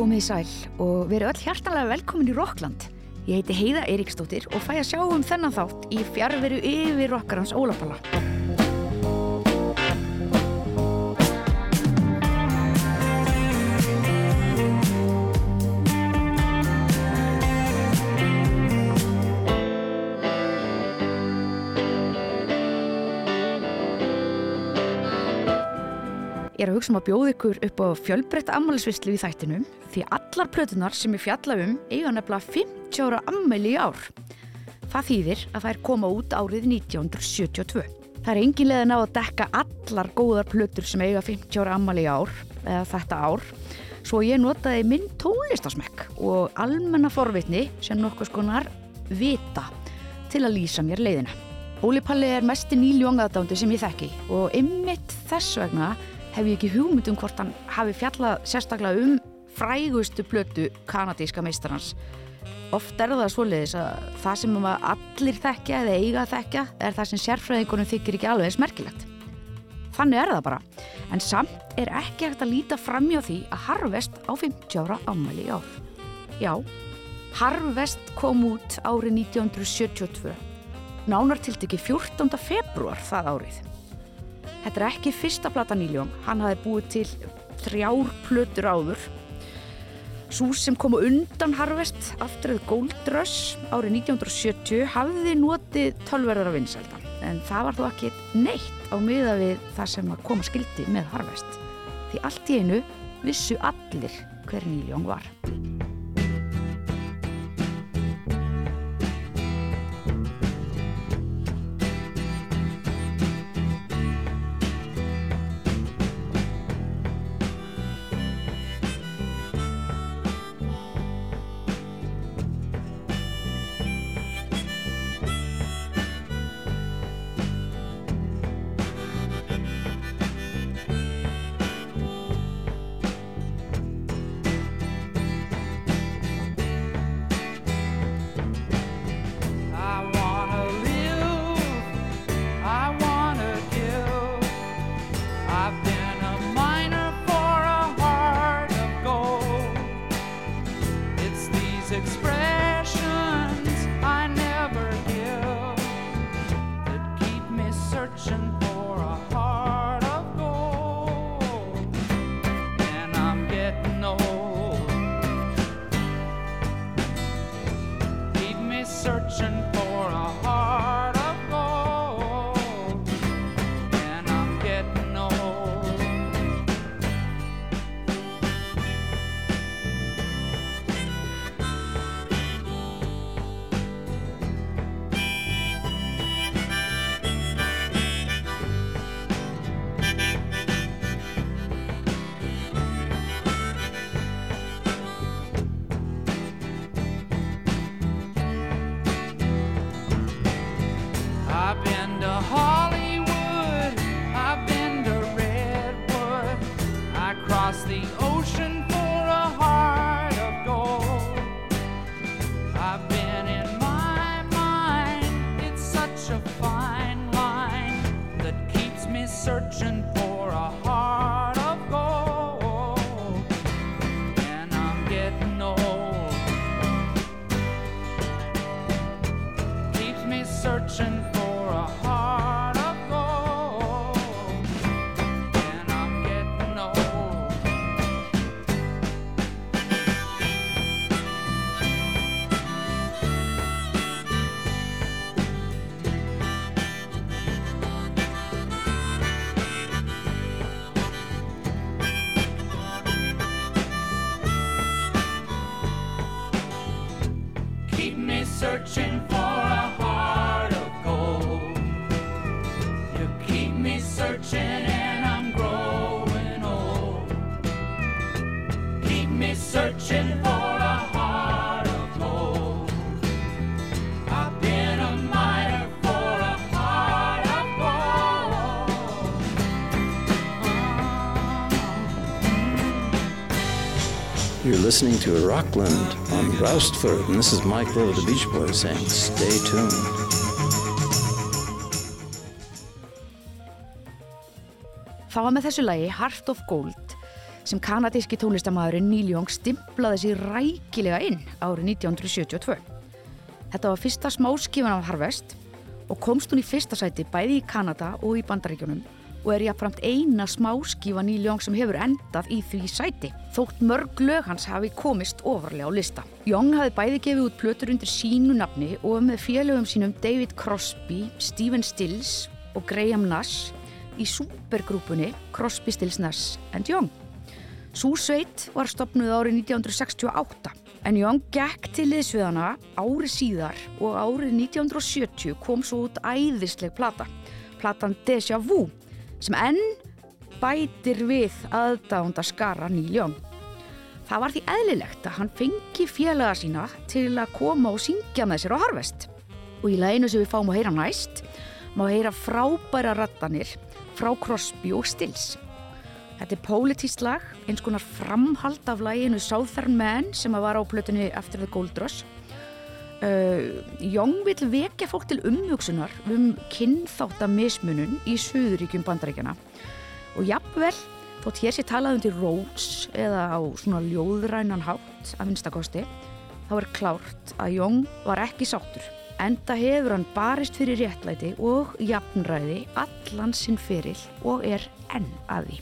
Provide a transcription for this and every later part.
komið í sæl og verið öll hjartanlega velkomin í Rockland. Ég heiti Heiða Eiríksdóttir og fæ að sjá um þennan þátt í fjárveru yfir rockarans Ólapalla. Er að hugsa um að bjóða ykkur upp á fjölbreytta ammælisvislu í þættinum því allar plötunar sem ég fjalla um eiga nefnilega 50 ára ammæli í ár. Það þýðir að þær koma út árið 1972. Það er enginlega ná að dekka allar góðar plötur sem eiga 50 ára ammæli í ár, eða þetta ár, svo ég notaði minn tónlistasmekk og almenna forvitni sem nokkuð skonar vita til að lýsa mér leiðina. Óli Palli er mesti nýljóngaðdándi sem ég þekki og ymmit þess vegna hef ég ekki hugmynd um hvort hann hafi fjallað sérstaklega um frægustu plötu kanadíska meistarans. Oft er það svoleiðis að það sem allir þekkja eða eiga þekkja er það sem sérfræðingunum þykir ekki alveg eins merkilegt. Þannig er það bara. En samt er ekki hægt að líta framjá því að Harvest á 50 ára ámæli í ár. Já, Harvest kom út árið 1972. Nánar tiltekki 14. februar það árið. Þetta er ekki fyrsta plata Níljón, hann hafi búið til þrjár plötur áður. Sú sem kom undan Harvest, afturöð Gold Rush árið 1970, hafði notið tölverðara vinsældan. En það var þó ekki neitt á miða við það sem að koma skildi með Harvest. Því allt í einu vissu allir hver Níljón var. Listening to Rockland on Roustford, and this is Mike Rowe of the Beach Boys saying, stay tuned. Það var með þessu lagi Heart of Gold sem kanadíski tónlistamæðurinn Neil Young stimplaði sér rækilega inn árið 1972. Þetta var fyrsta smáskifan af Harvest og komst hún í fyrsta sæti bæði í Kanada og í Bandaríkjunum og er jáfnframt eina smáskifa Neil Young sem hefur endað í því sæti. Þótt mörg lög hans hafi komist ofarlega á lista. Young hafi bæði gefið út plötur undir sínu nafni og með félögum sínum David Crosby, Stephen Stills og Graham Nash í supergrúpunni Crosby, Stills, Nash and Young. Sú sveit var stopnuð árið 1968 en Young gekk til liðsviðana árið síðar og árið 1970 kom svo út æðisleg plata, platan Deja Vu sem enn bætir við aðdánda skara Neil Young. Það var því eðlilegt að hann fengi félaga sína til að koma og syngja með sér á Harvest. Og í læginu sem við fáum að heyra næst má heyra frábæra rattanir frá Crosby og Stills. Þetta er pólitískt lag, eins konar framhald af læginu Southern Man sem var á plötunni After the Gold Rush. Uh, Young vil vekja fólk til umhugsunar um kynþáttamismunun í Suðuríkjum bandaríkjana og jafnvel þótt hér sé talað undir Rhodes eða á svona ljóðrænan hátt af vinstakosti þá er klárt að Young var ekki sáttur enda hefur hann barist fyrir réttlæti og jafnræði allan sinn feril og er enn að því.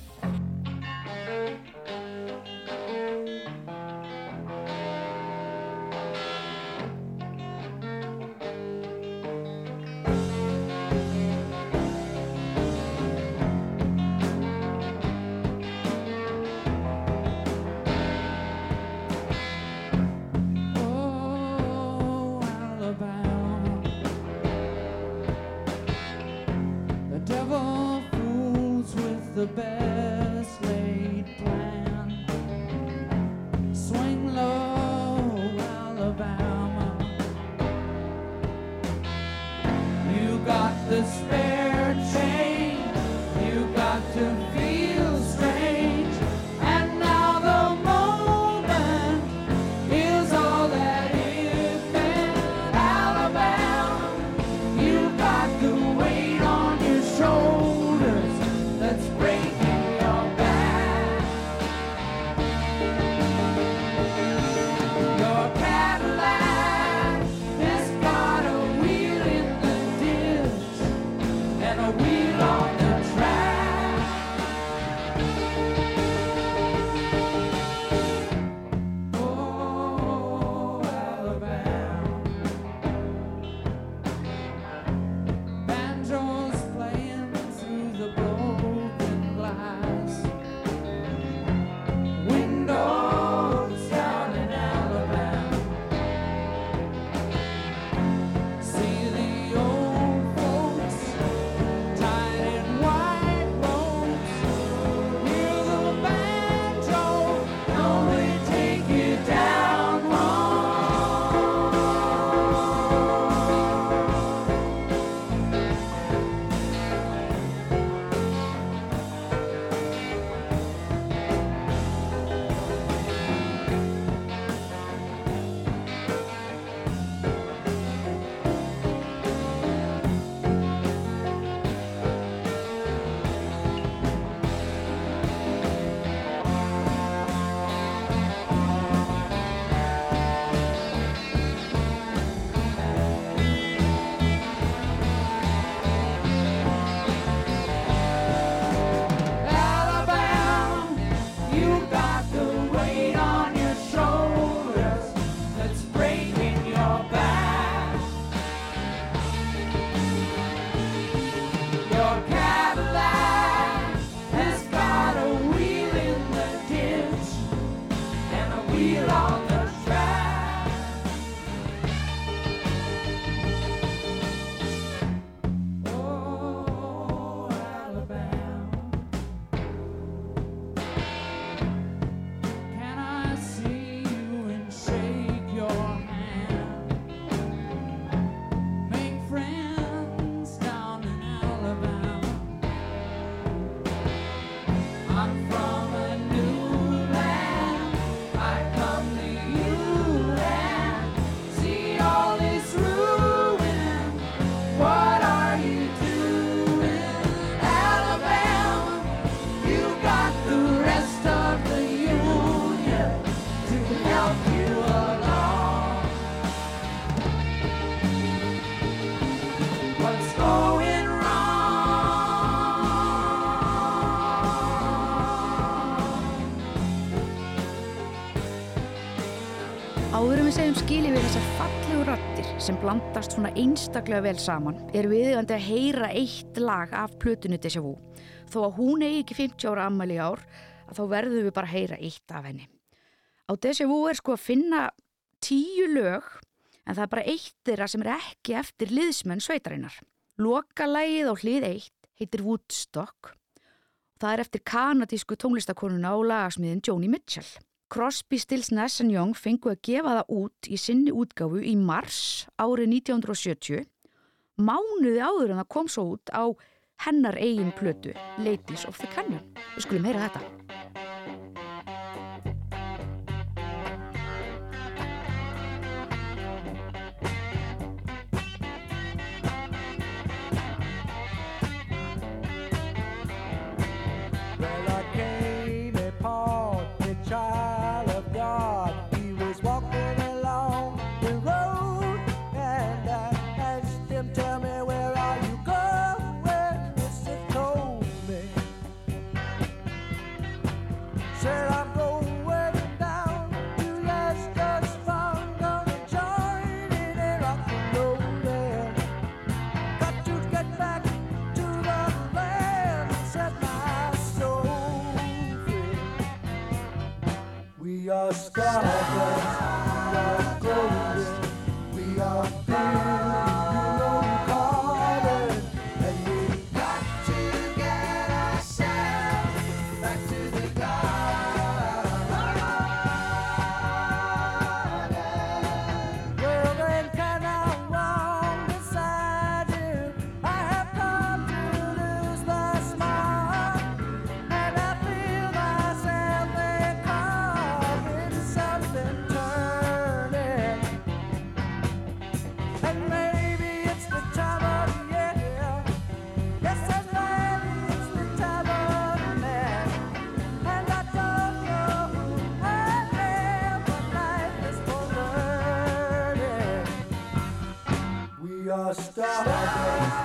Áðurum við segjum skilji við þessar fallegu rattir sem blandast svona einstaklega vel saman er viðigandi að heyra eitt lag af plötunni Deja Vu. Þó að hún eigi ekki 50 ára ammali ár að þá verðum við bara að heyra eitt af henni. Á DSV er sko að finna tíu lög en það er bara eittir að sem er ekki eftir liðsmenn sveitarinnar. Lokalægið á hlið eitt heitir Woodstock. Það er eftir kanadísku tónlistakonuna á lagasmiðin Joni Mitchell. Crosby, Stills, Ness and Young fengu að gefa það út í sinni útgáfu í mars árið 1970 mánuði áður en það kom svo út á hennar eigin plötu Ladies of the Canyon. Við skulum heyra þetta. We are stars. We are. Stop. Stop.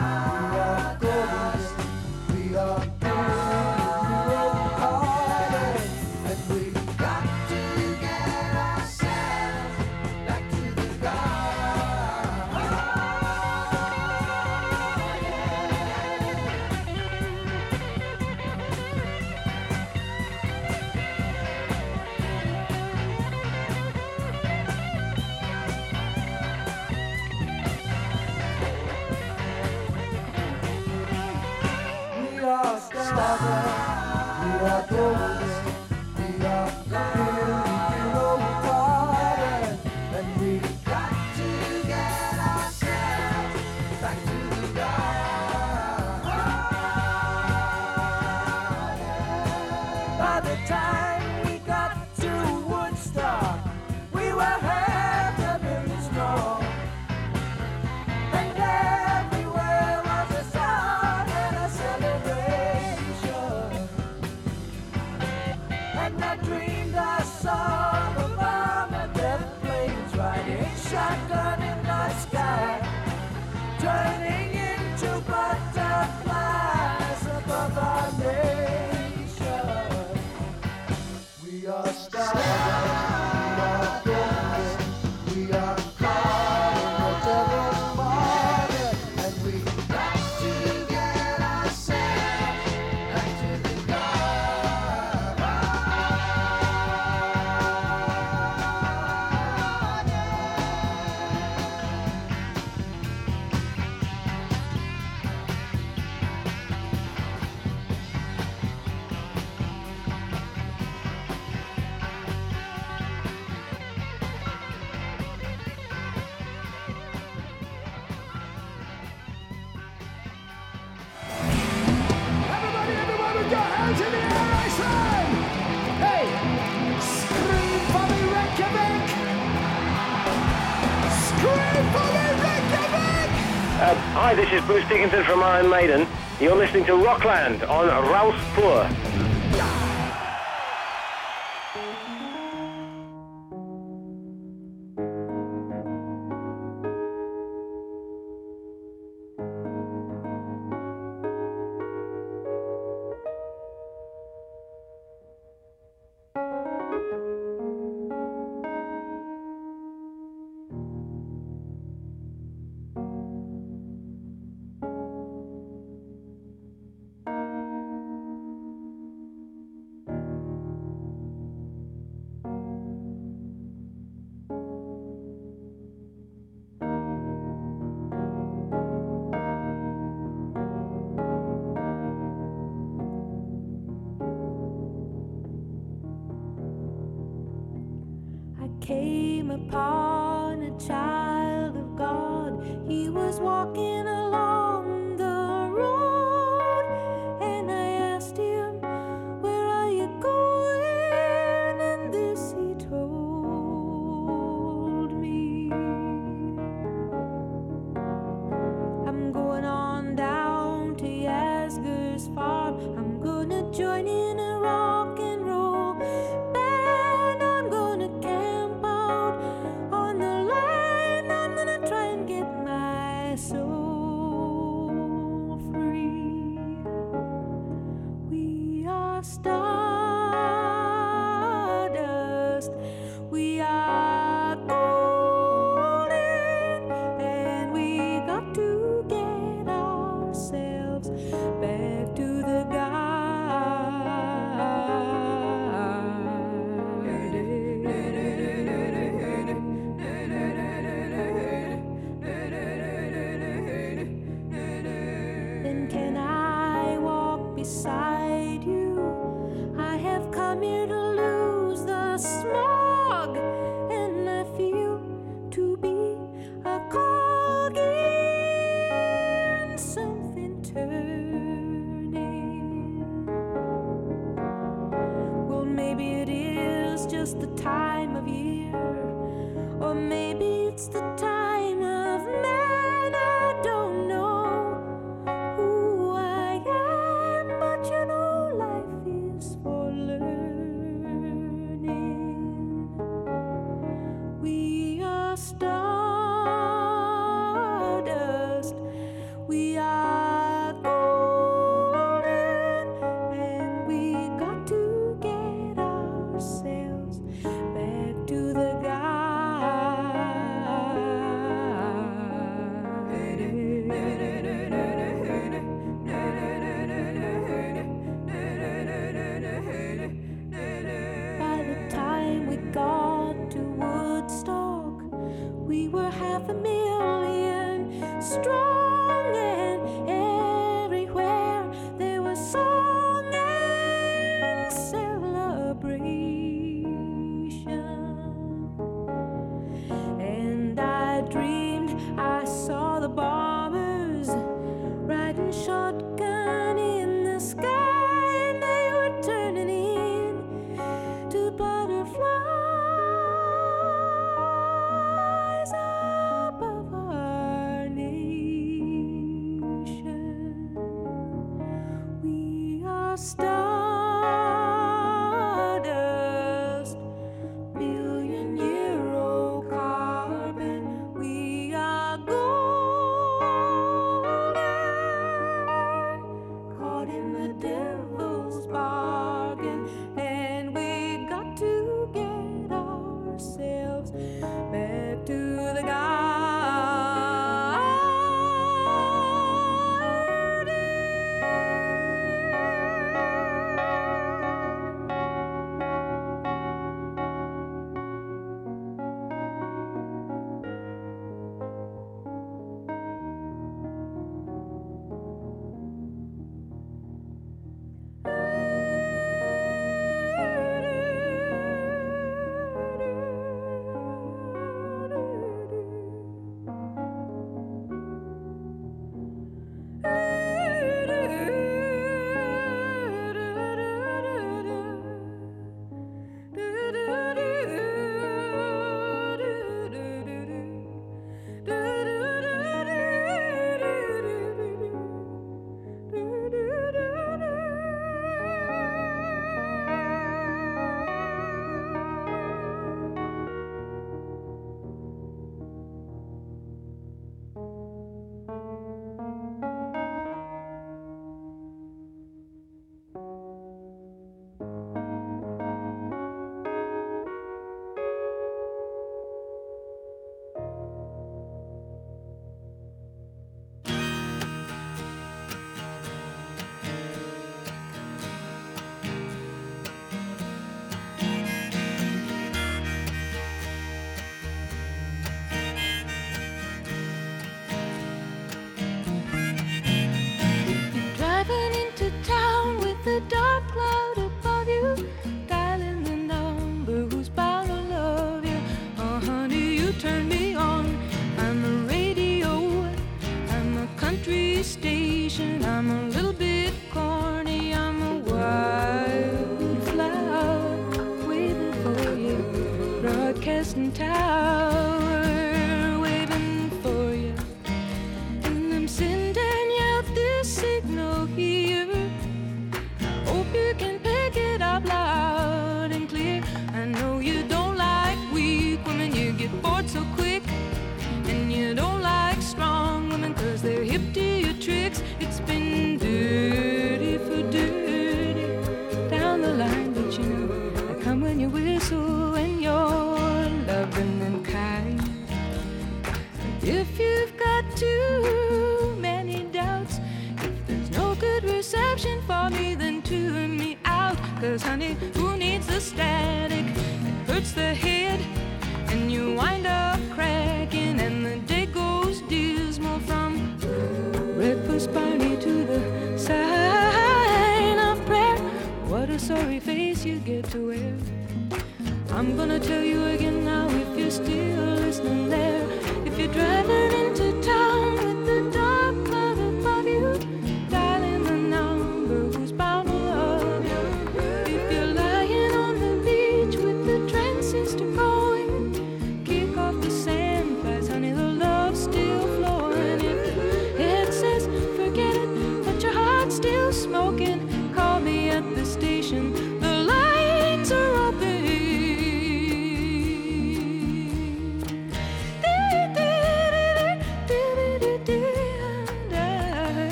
Dickinson from Iron Maiden. You're listening to Rockland on Rouse Poor.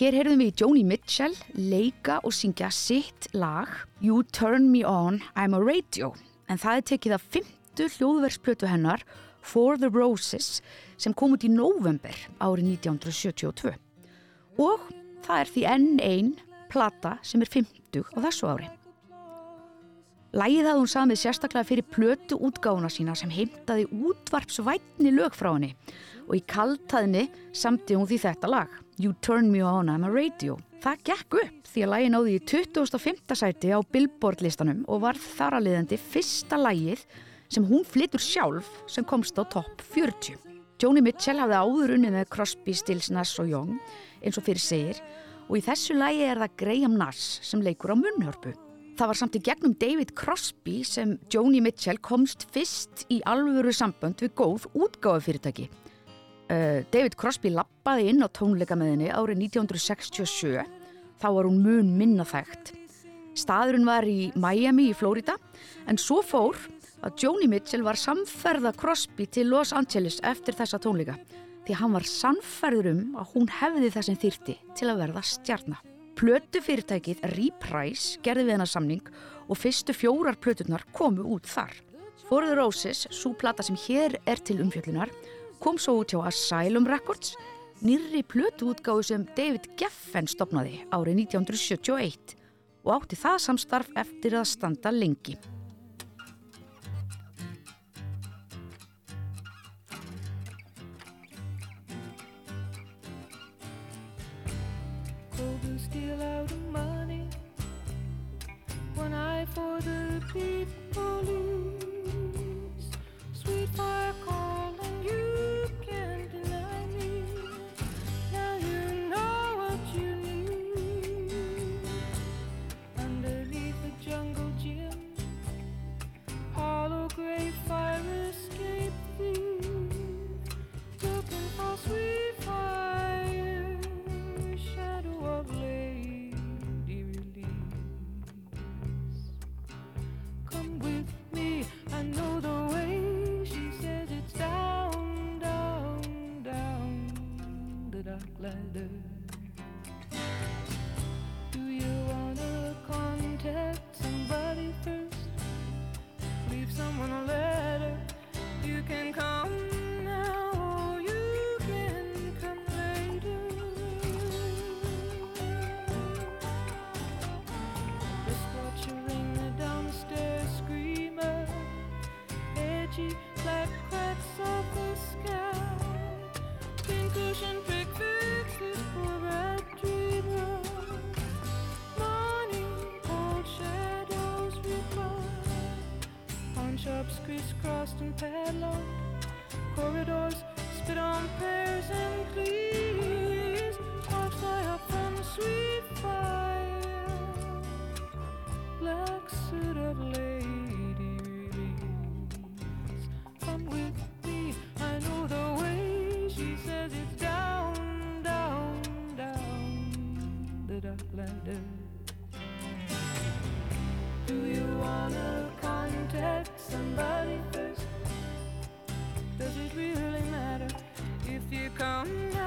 Hér heyrðum við Joni Mitchell leika og syngja sitt lag You Turn Me On, I'm a Radio. En það er tekið af fymtu hljóðversplötu hennar For the Roses sem kom út í november árið 1972 og það er því enn ein plata sem er 50 á þessu ári. Lægið hafði hún samið sérstaklega fyrir plötu útgáfuna sína sem heimtaði útvarpsvætni lög frá henni. Og í kaltaðinni samti hún því þetta lag You Turn Me On I'm a Radio. Það gekk upp því að lægið náði í 25. sæti á Billboard listanum og var þar að liðandi fyrsta lægið sem hún flytur sjálf sem komst á topp 40. Joni Mitchell hafði áður unnið með Crosby, Stills, Nass og Young eins og fyrir segir og í þessu lægi er það Graham Nass sem leikur á munnhörpu. Það var samt í gegnum David Crosby sem Joni Mitchell komst fyrst í alvöru sambönd við góð útgáfafyrirtæki. Uh, David Crosby lappaði inn á tónleika með henni árið 1967. Þá var hún mun minna þekkt. Staðurinn var í Miami í Flórida en svo fór að Joni Mitchell var samferða Crosby til Los Angeles eftir þessa tónleika því hann var samferður um að hún hefði það sem þyrti til að verða stjarnar. Plötu fyrirtækið Reprise gerði við hennar samning og fyrstu fjórar plöturnar komu út þar. For the Roses, svo plata sem hér er til umfjöllunar, kom svo út hjá Asylum Records, nýrri plötu útgáðu sem David Geffen stopnaði árið 1971 og átti það samstarf eftir að standa lengi. Police. Sweet fire calling, you fire for sweet fire, shadow of lady release. Come with me, I know the way. She says it's down, down, down the dark ladder. Someone a letter. You can come and padlocked. Corridors spit on pears and please. Sparks fly up from sweet fire. Black suit of lady release. Come with me, I know the way. She says it's down, down, down the dark ladder. Do you wanna contact somebody if you come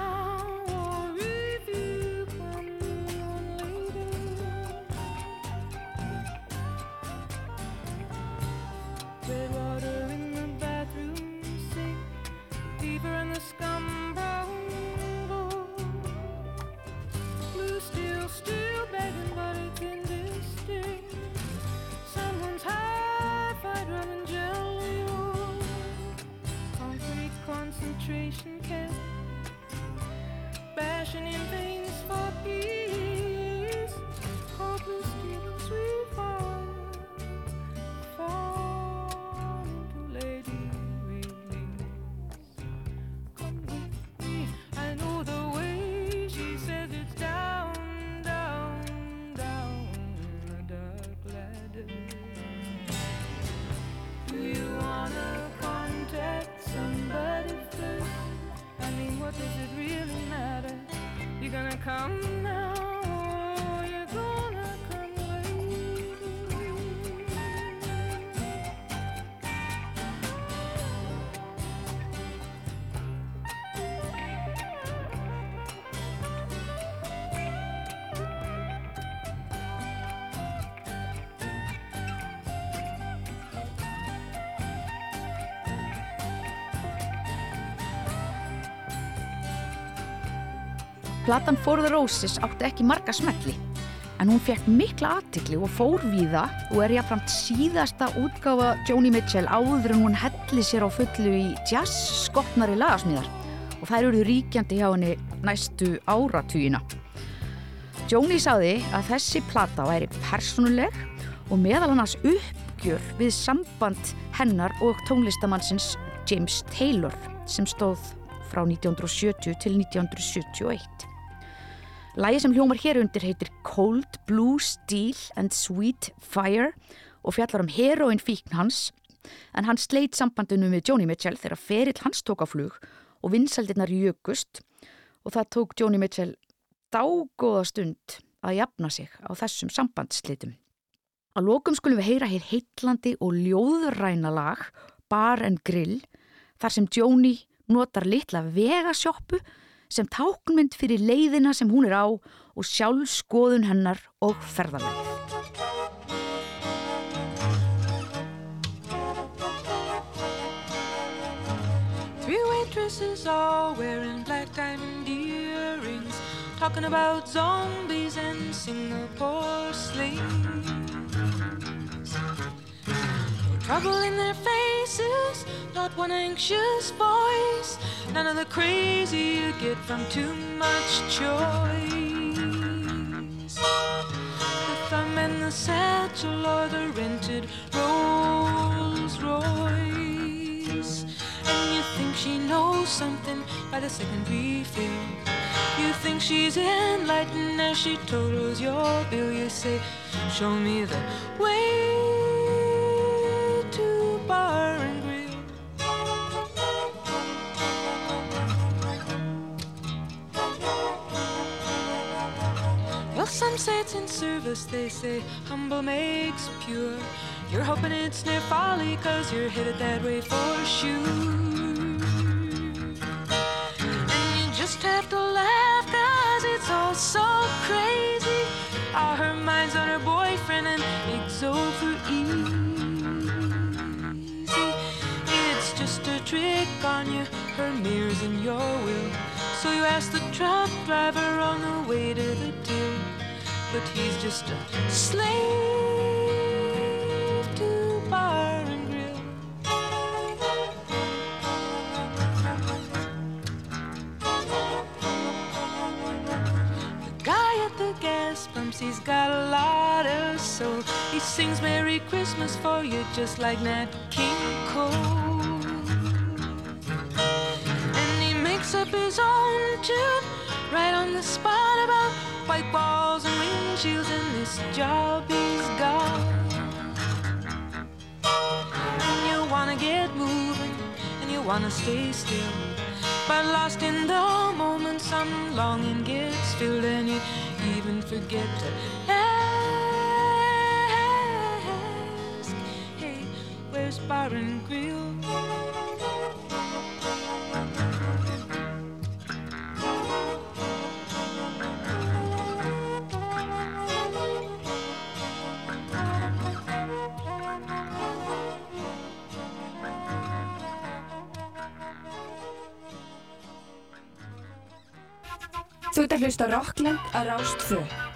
come Platan For the Roses átti ekki marga smelli en hún fekk mikla aðtikli og fór víða og er jáfnframt síðasta útgáfa Joni Mitchell áður en hún helli sér á fullu í jazz skotnari lagasmíðar og þær eruðu ríkjandi hjá henni næstu áratugina. Joni sagði að þessi plata væri persónuleg og meðal annars uppgjör við samband hennar og tónlistamannsins James Taylor sem stóð frá 1970 til 1971. Lægi sem hljómar hér undir heitir Cold Blue Steel and Sweet Fire og fjallar um heroin fíkn hans en hann sleit sambandinu með Joni Mitchell þegar ferill hans tók á flug og vinsaldirnar jökust og það tók Joni Mitchell dágóða stund að jafna sig á þessum sambandslitum. Að lokum skulum við heyra hér heitlandi og ljóðræna lag Bar and Grill þar sem Joni notar litla vegasjoppu sem táknmynd fyrir leiðina sem hún er á og sjálfskoðun hennar og ferðalæð. Three waitresses all wearing black diamond earrings, talking about zombies and Singapore slings. Trouble in their faces, not one anxious voice, none of the crazy you get from too much choice. The thumb and the satchel or the rented Rolls Royce. And you think she knows something by the second refill. You think she's enlightened as she totals your bill. You say, Show me the way bar and grill. Well, some say it's in service, they say humble makes pure. You're hoping it's near folly, cause you're headed that way for sure. And you just have to laugh, cause it's all so crazy. All her mind's on her boyfriend and it's over trick on you, her mirrors in your will. So you ask the truck driver on the way to the till, but he's just a slave to bar and grill. The guy at the gas pumps, he's got a lot of soul. He sings Merry Christmas for you just like Nat King Cole. Right on the spot about white walls and windshields and this job he's got. And you wanna get moving and you wanna stay still. But lost in the moment, some longing gets filled, and you even forget to ask, Hey, where's Bar and Grill? Ert að hlusta Rockland á Rástfö.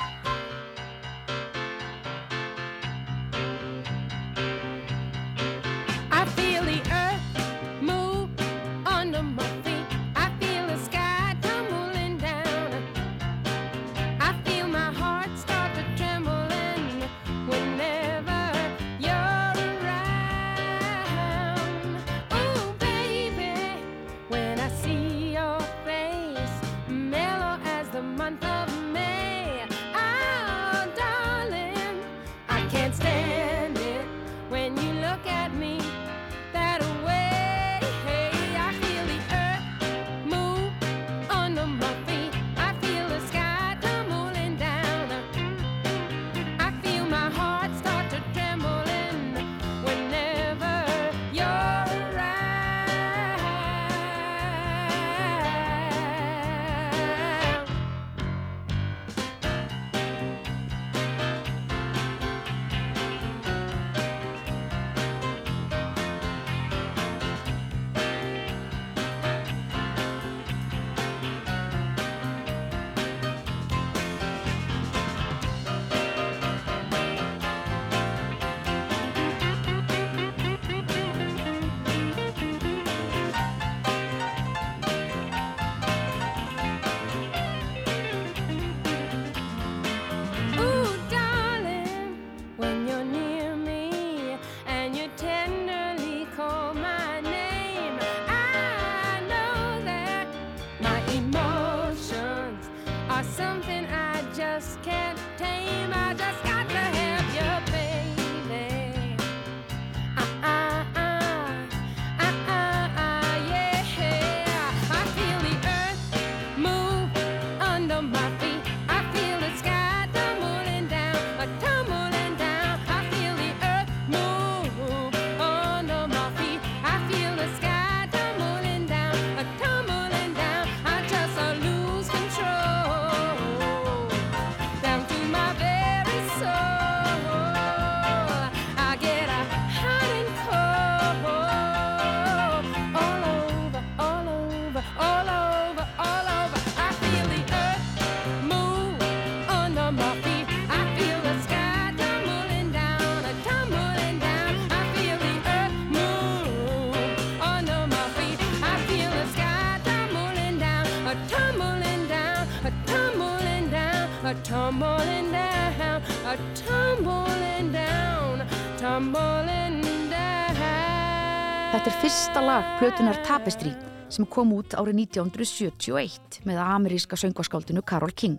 Fyrsta lag plötunar Tapestry sem kom út árið 1971 með ameríska söngvaskáldinu Carole King.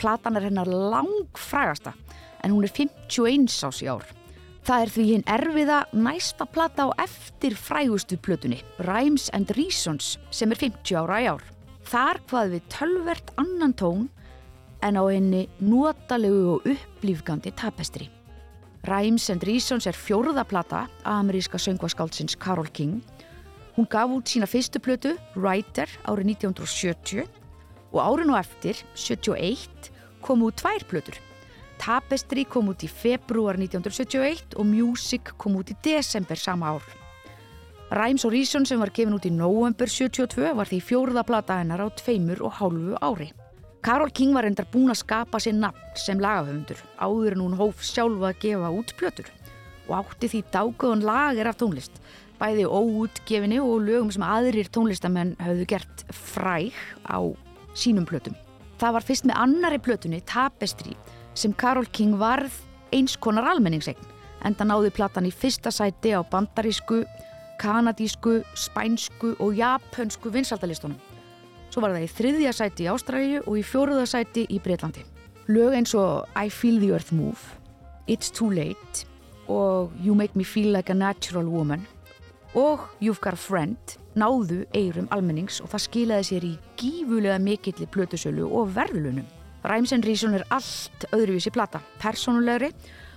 Platan er hennar langfrægasta en hún er 51 ás í ár. Það er því hinn erfiða næsta plata á eftir frægustu plötunni, Rhymes and Reasons, sem er 50 ára í ár. Þar hvað við tölvert annan tón en á henni notalegu og upplýfgandi tapestri. Rhymes and Reasons er fjórða plata ameríska söngvaskáldsins Carole King. Hún gaf út sína fyrstu plötu, Writer, árið 1970 og árið nú eftir, 71, kom út tvær plötur. Tapestry kom út í februar 1971 og Music kom út í desember sama ár. Rhymes og Reason sem var gefin út í november 72 var því fjórða plata hennar á tveimur og hálfu ári. Carole King var endar búin að skapa sér nafn sem lagahöfundur áður en hún hóf sjálfa að gefa út plötur og átti því dágöðun lager af tónlist, bæði óútgefinni og lögum sem aðrir tónlistamenn höfðu gert fræg á sínum plötum. Það var fyrst með annari plötunni, Tapestry, sem Carole King varð eins konar almenningsegn, enda náði platan í fyrsta sæti á bandarísku, kanadísku, spænsku og japönsku vinsaldalistunum. Svo var það í þriðja sæti í Ástralíu og í fjóruða sæti í Breitlandi. Lög eins og I Feel the Earth Move, It's Too Late og You Make Me Feel Like a Natural Woman og You've Got a Friend náðu eirum almennings og það skilaði sér í gífulega mikilli plötusölu og verðlunum. Rhymes and Reason er allt öðruvísi plata, persónulegri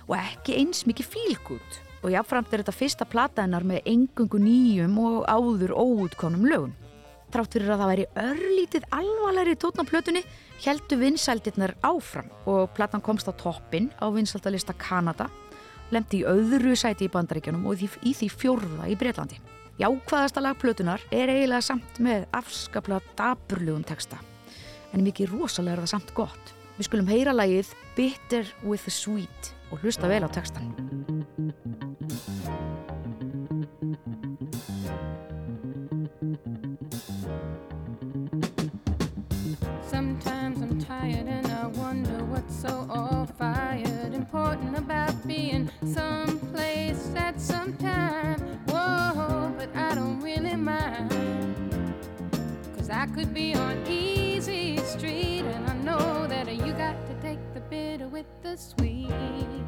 og ekki eins mikið fílgút og jáfnframt er þetta fyrsta plata hennar með engungu nýjum og áður óútkonum lögun. Trátt fyrir að það væri örlítið alvarlegri tótn á plötunni heldu vinsældirnar áfram og platan komst á toppin á vinsældalista Kanada, lemdi í öðru sæti í bandaríkjanum og í því, fjórða í Breitlandi. Jákvæðasta lag plötunar er eiginlega samt með afskaplega daburlegum texta en mikið rosalega er það samt gott. Við skulum heyra lagið Bitter with the Sweet og hlusta vel á textan. Could be on easy street and I know that you got to take the bitter with the sweet.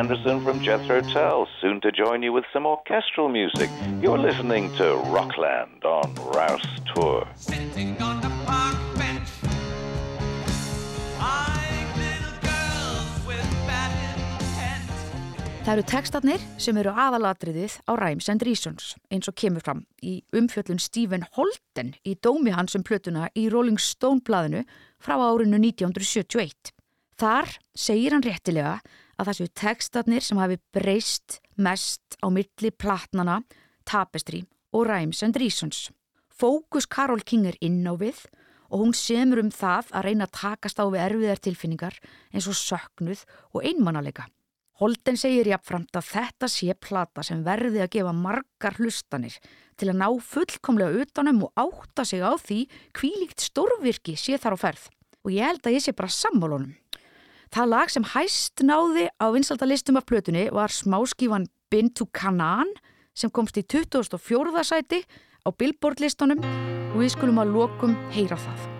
Anderson from Jethro Tull, soon to join you with some orchestral music. You're listening to Rockland on Rouse Tour. Sitting on the park bench, eyeing little girls with bad intent. Það eru textarnir sem eru aðalatriðið á Rhymes and Reasons eins og kemur fram í umfjöllun Stephen Holden í dómi hans um plötuna í Rolling Stone blaðinu frá árinu 1971. Þar segir hann réttilega að það séu textarnir sem hafi breyst mest á milli platnana, tapestry og Rhymes and Reasons. Fókus Karol King er inn á við og hún semur um það að reyna að takast á við erfiðar tilfinningar eins og söknuð og einmannalega. Holden segir jafnframt að þetta sé plata sem verði að gefa margar hlustanir til að ná fullkomlega utanum og átta sig á því hvílíkt stórvirki sé þar á ferð. Og ég held að ég sé bara sammálunum. Það lag sem hæst náði á vinsaldalistum af plötunni var smáskífan Been to Canaan sem komst í 2004. sæti á Billboard listunum og við skulum að lokum heyra það.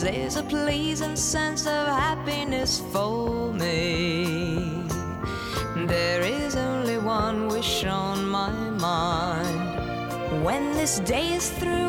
There's a pleasing sense of happiness for me. There is only one wish on my mind. When this day is through,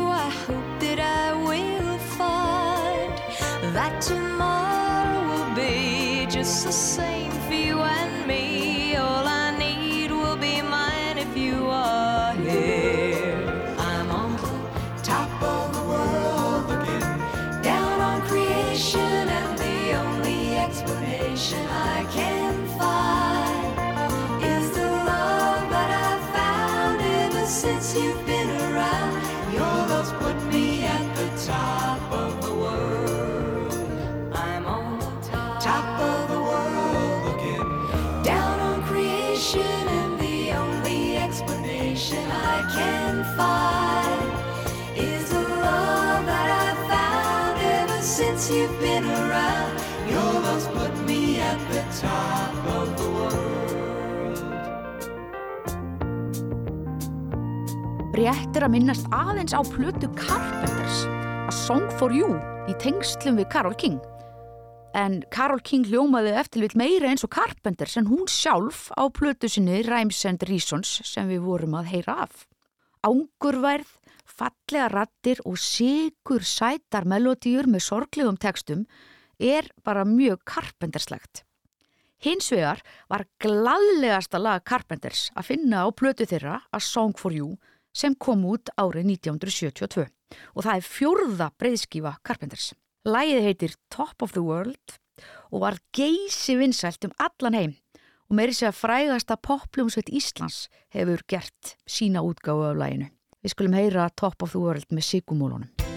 since you've been around. Your love's put me at the top of the world. Rétt er að minnast aðeins á plötu Carpenters, A Song for You, í tengslum við Carol King. En Carol King hljómaði eftir vill meira eins og Carpenters en hún sjálf á plötu sinni Rhymes and Reasons sem við vorum að heyra af. Ángurverð, fallega rattir og sigur sætar melodíur með sorglegum textum er bara mjög Carpenterslegt. Hins vegar var gladlegasta lag Carpenters að finna á plötu þeirra A Song for You sem kom út árið 1972 og það er fjórða breyðskífa Carpenters. Lægið heitir Top of the World og var geysi vinsælt um allan heim og meiri sé að frægasta popljómsveit Íslands hefur gert sína útgáfu af læginu. Við skulum heyra Top of the World með Sigumólunum.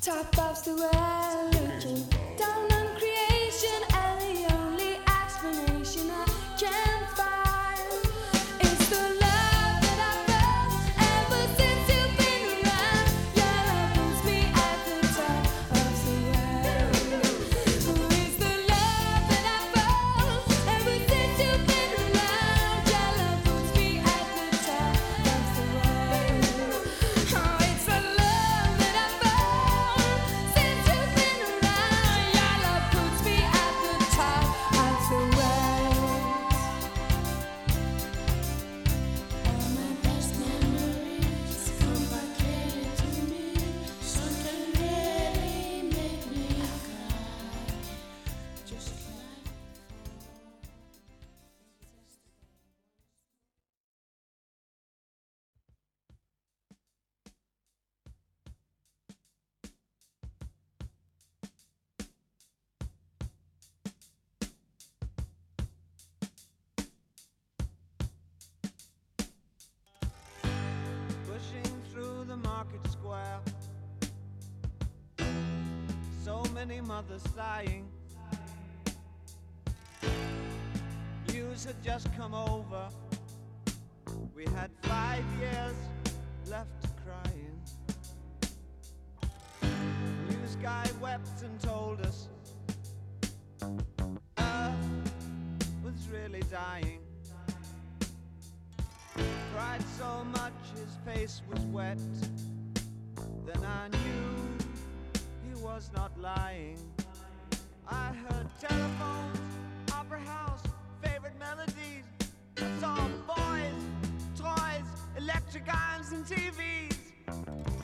Top of the world. Many mothers sighing. News had just come over. We had five years left crying. News guy wept and told us Earth was really dying. Cried so much his face was wet. Then I knew was not lying. I heard telephones, opera house, favorite melodies. I saw boys, toys, electric irons, and TVs.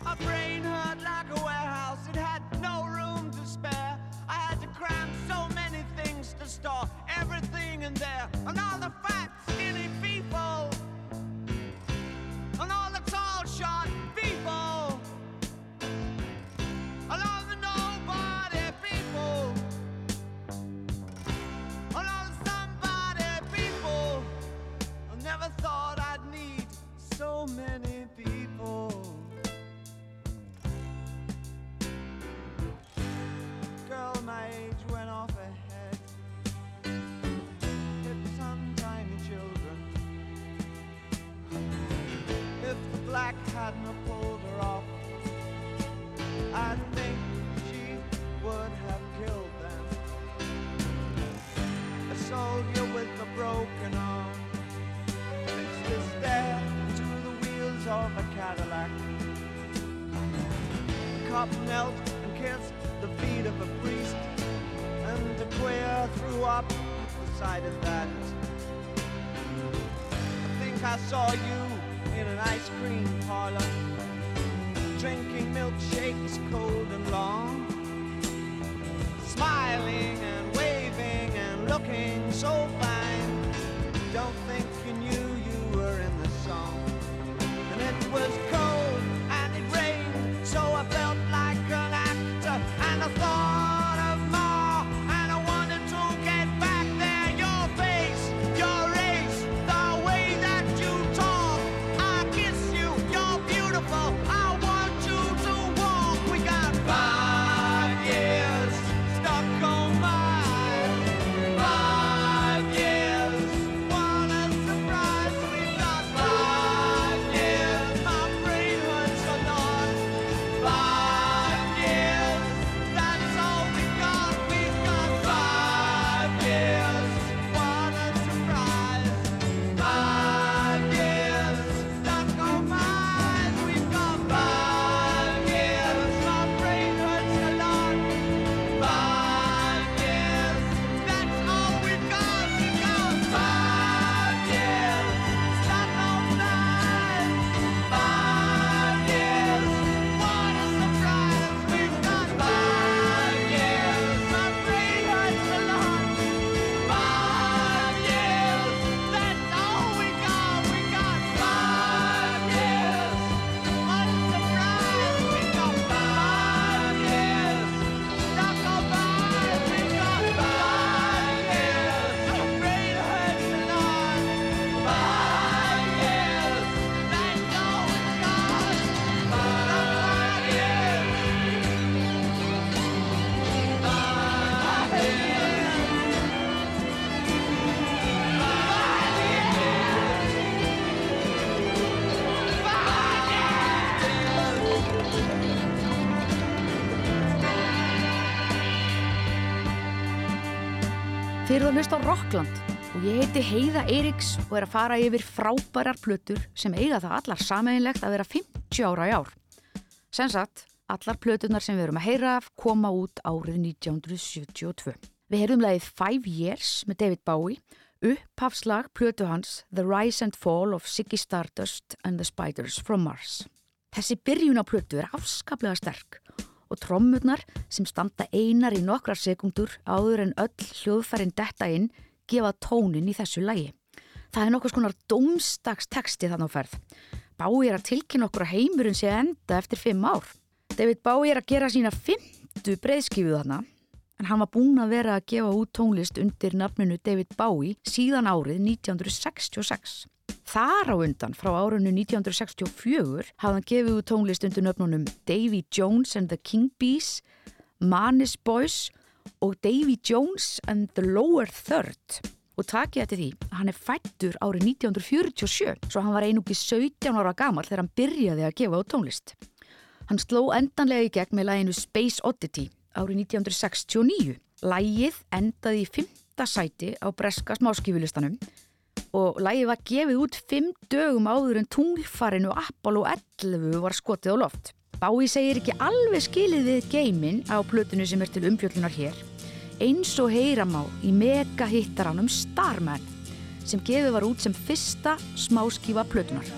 My brain hurt like a warehouse, it had no room to spare. I had to cram so many things to store everything in there. And all the fat, cop knelt and kissed the feet of a priest, and the queer threw up the sight of that. I think I saw you in an ice cream parlor, drinking milkshakes cold and long, smiling and waving and looking so fine. Að hlusta á Rockland og ég heiti Heiða Eiríks og er að fara yfir frábærar plötur sem eiga það allar sameinlegt að vera 50 ára í ár. Sem sagt, allar plötunar sem við erum að heyra koma út árið 1972. Við heyrðum lagið Five Years með David Bowie, upphafslag plötu hans The Rise and Fall of Ziggy Stardust and the Spiders from Mars. Þessi byrjun á plötu er afskaplega sterk og trommurnar sem standa einar í nokkrar sekundur áður en öll hljóðfærin detta inn gefa tónin í þessu lagi. Það er nokkuð skonar domstagsteksti þannig á ferð. Bái er að tilkynna okkur að heimurinn sé enda eftir fimm ár. David Bái er að gera sína fymtu breyðskifu þarna en hann var búinn að vera að gefa út tónlist undir nafninu David Bowie síðan árið 1966. Þar á undan frá árunnu 1964 hafði hann gefið út tónlist undir nöfnunum Davy Jones and the King Bees, Manis Boys og Davy Jones and the Lower Third. Og takið eftir því hann er fættur árið 1947, svo hann var einungi 17 ára gamall þegar hann byrjaði að gefa út tónlist. Hann sló endanlega í gegn með læginu Space Oddity árið 1969. Lægið endaði í fymta sæti á breska smáskifulistanum og lægið var gefið út fimm dögum áður en tunglfarinu Apollo 11 var skotið á loft. Bái segir ekki alveg skilið við geimin á plötunu sem er til umfjöllunar hér, eins og heyram á í mega hittaranum Starman sem gefið var út sem fyrsta smáskifa plötunar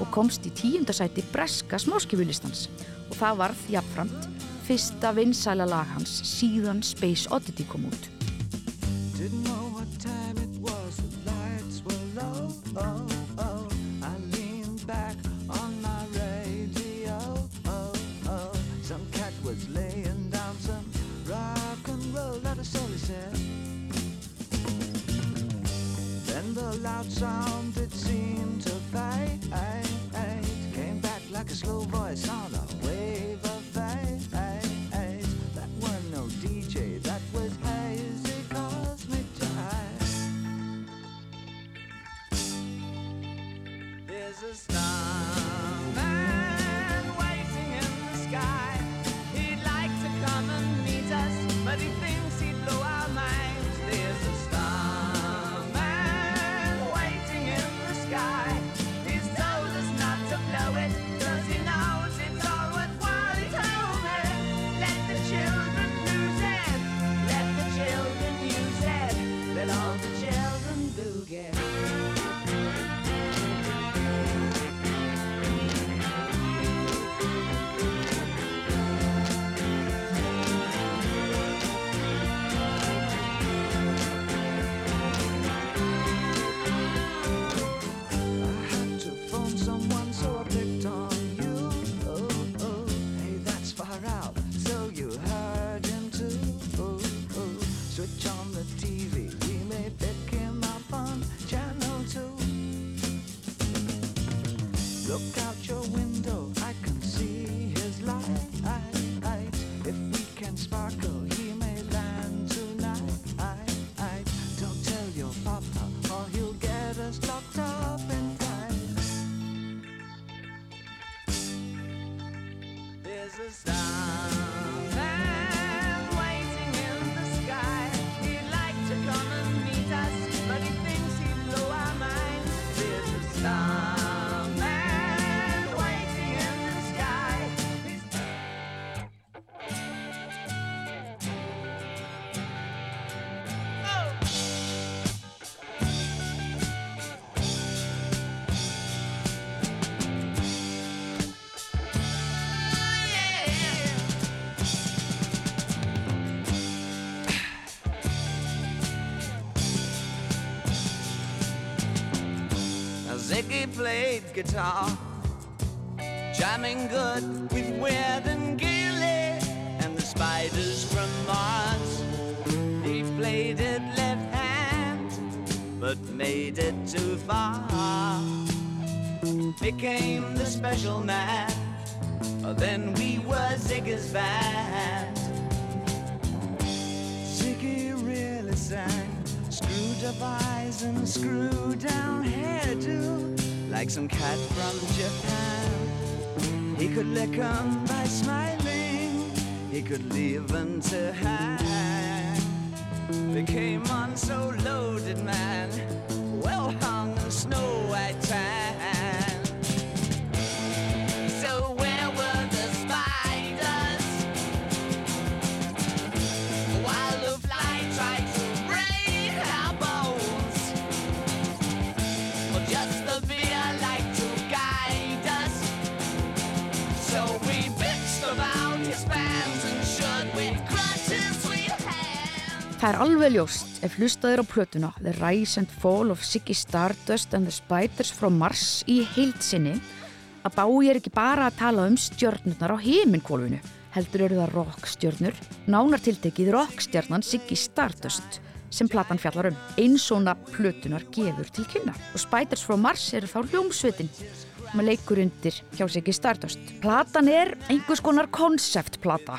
og komst í tíundasæti breska smáskifulistans og það varð jafnframt fyrsta vinsæla lag hans síðan Space Oddity kom út. Then the played guitar, jamming good with Weird and Gilly and the spiders from Mars. He played it left hand, but made it too far. Became the special man, oh, then we were Ziggy's band. Ziggy really sang. Screwed up eyes and screw down hairdo Like some cat from Japan. He could lick 'em by smiling. He could leave 'em to hang. They came on so loaded, man. Well hung in snow white tan Það er alveg ljóst ef hlustaðir á plötuna The Rise and Fall of Ziggy Stardust and the Spiders from Mars í heildsinni að Bái er ekki bara að tala um stjörnurnar á heiminkólfinu heldur eru það rockstjörnur nánartiltekið rockstjarnan Ziggy Stardust sem platan fjallar um. Einsona plötunar gefur til kynna og Spiders from Mars eru þá hljómsveitin sem leikur undir hjá í Stardust. Platan er einhvers konar konceptplata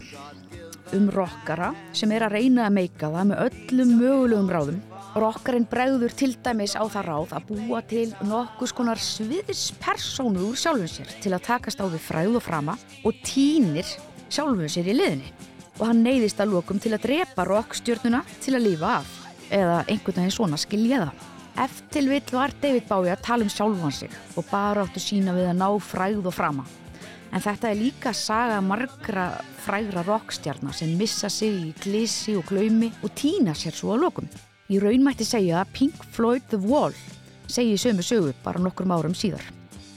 um rockara sem er að reyna að meika það með öllum mögulegum ráðum. Rockarinn bregður til dæmis á það ráð að búa til nokkus konar sviðispersónu úr sjálfum sér til að takast á við fræð og frama og týnir sjálfum sér í liðinni. Og hann neyðist að lokum til að drepa rockstjörnuna til að lífa af eða einhvern veginn svona skilja það. Eftir vill var David Bowie að tala um sjálfan sig og bara áttu sína við að ná fræð og frama. En þetta er líka saga margra frægra rockstjarnar sem missa sig í glissi og glaumi og týna sér svo að lokum. Í raun mætti segja að Pink Floyd The Wall segi sömu sögu bara nokkrum árum síðar.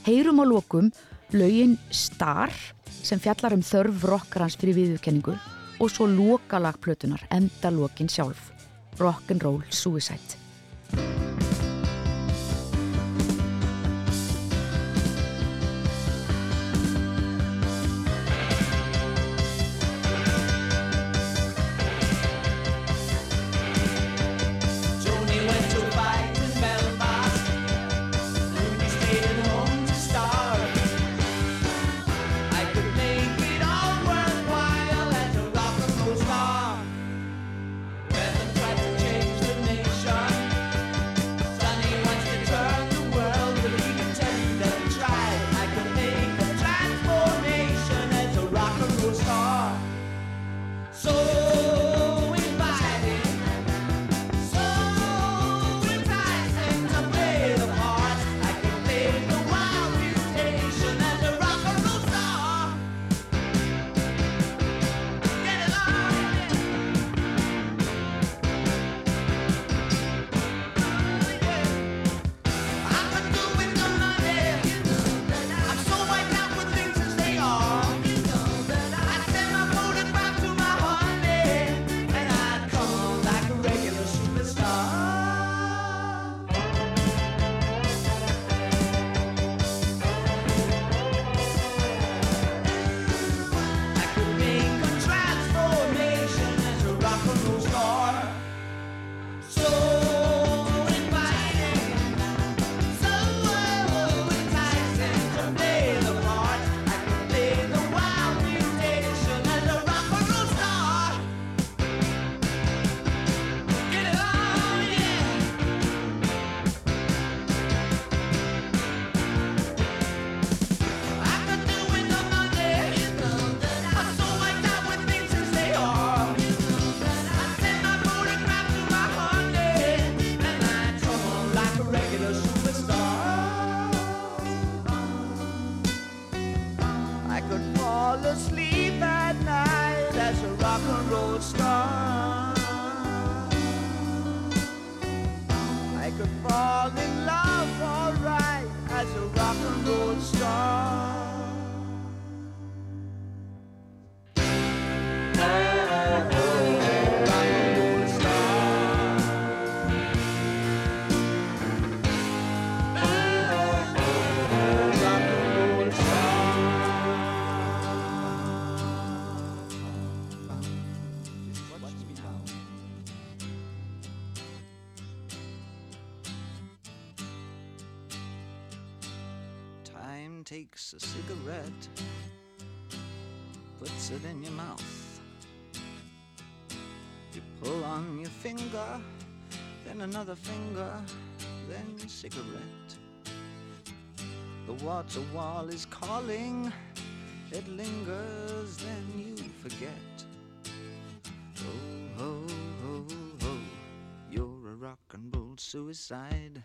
Heyrum á lokum lögin Star sem fjallar um þörf rockarans fyrir viðurkenningu og svo lokalagplötunar enda lokin sjálf. Rock'n'Roll Suicide. Puts it in your mouth. You pull on your finger, then another finger, then cigarette. The water wall is calling, it lingers, then you forget. Oh, ho, ho, ho, you're a rock and roll suicide.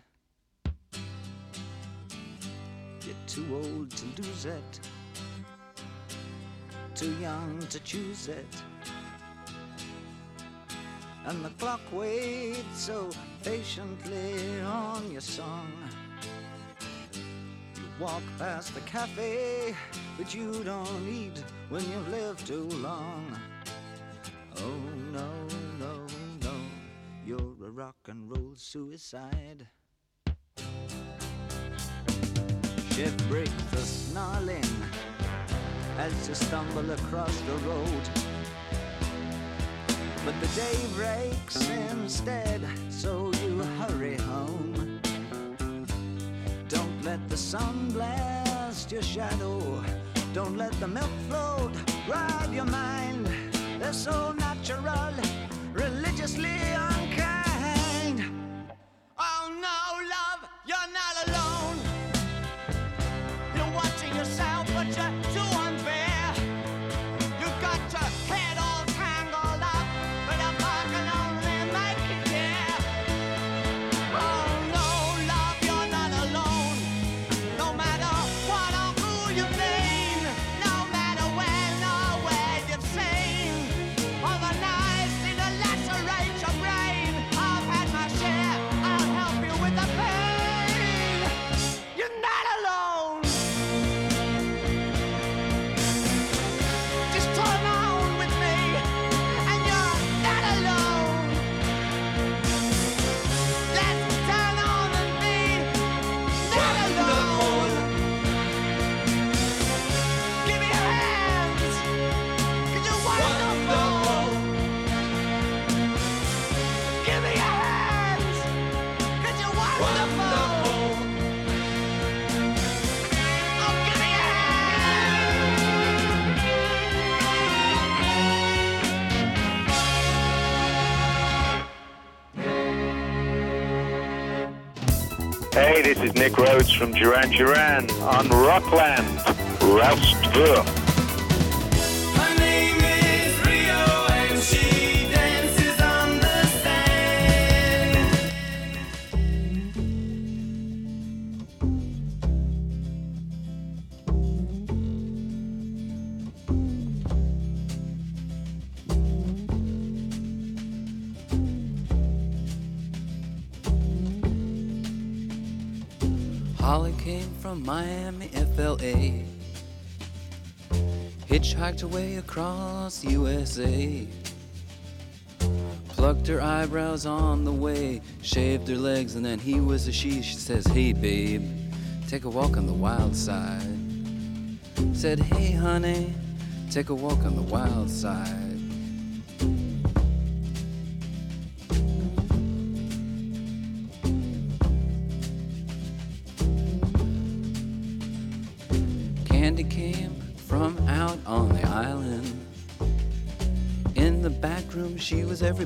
You're too old to lose it, too young to choose it. And the clock waits so patiently on your song. You walk past the cafe, but you don't eat when you've lived too long. Oh no, no, no, you're a rock and roll suicide. Shift break snarling as you stumble across the road. But the day breaks instead, so you hurry home. Don't let the sun blast your shadow. Don't let the milk float rob your mind. They're so natural, religiously unkind. Oh no, love, you're not alone. Nick Rhodes from Duran Duran on Rockland, Roustville. Hitchhiked away across USA. Plucked her eyebrows on the way, shaved her legs, and then he was a she. She says, Hey, babe, take a walk on the wild side. Said, Hey, honey, take a walk on the wild side.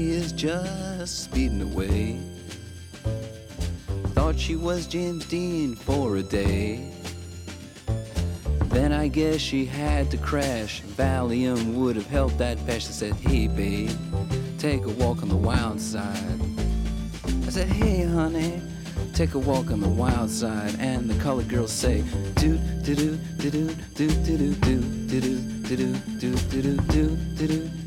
Is just speeding away. Thought she was James Dean for a day. Then I guess she had to crash. Valium would have helped that patch. I said, Hey, babe, take a walk on the wild side. I said, Hey, honey, take a walk on the wild side, and the colored girls say, do do do do do do do do do do do do do do do do do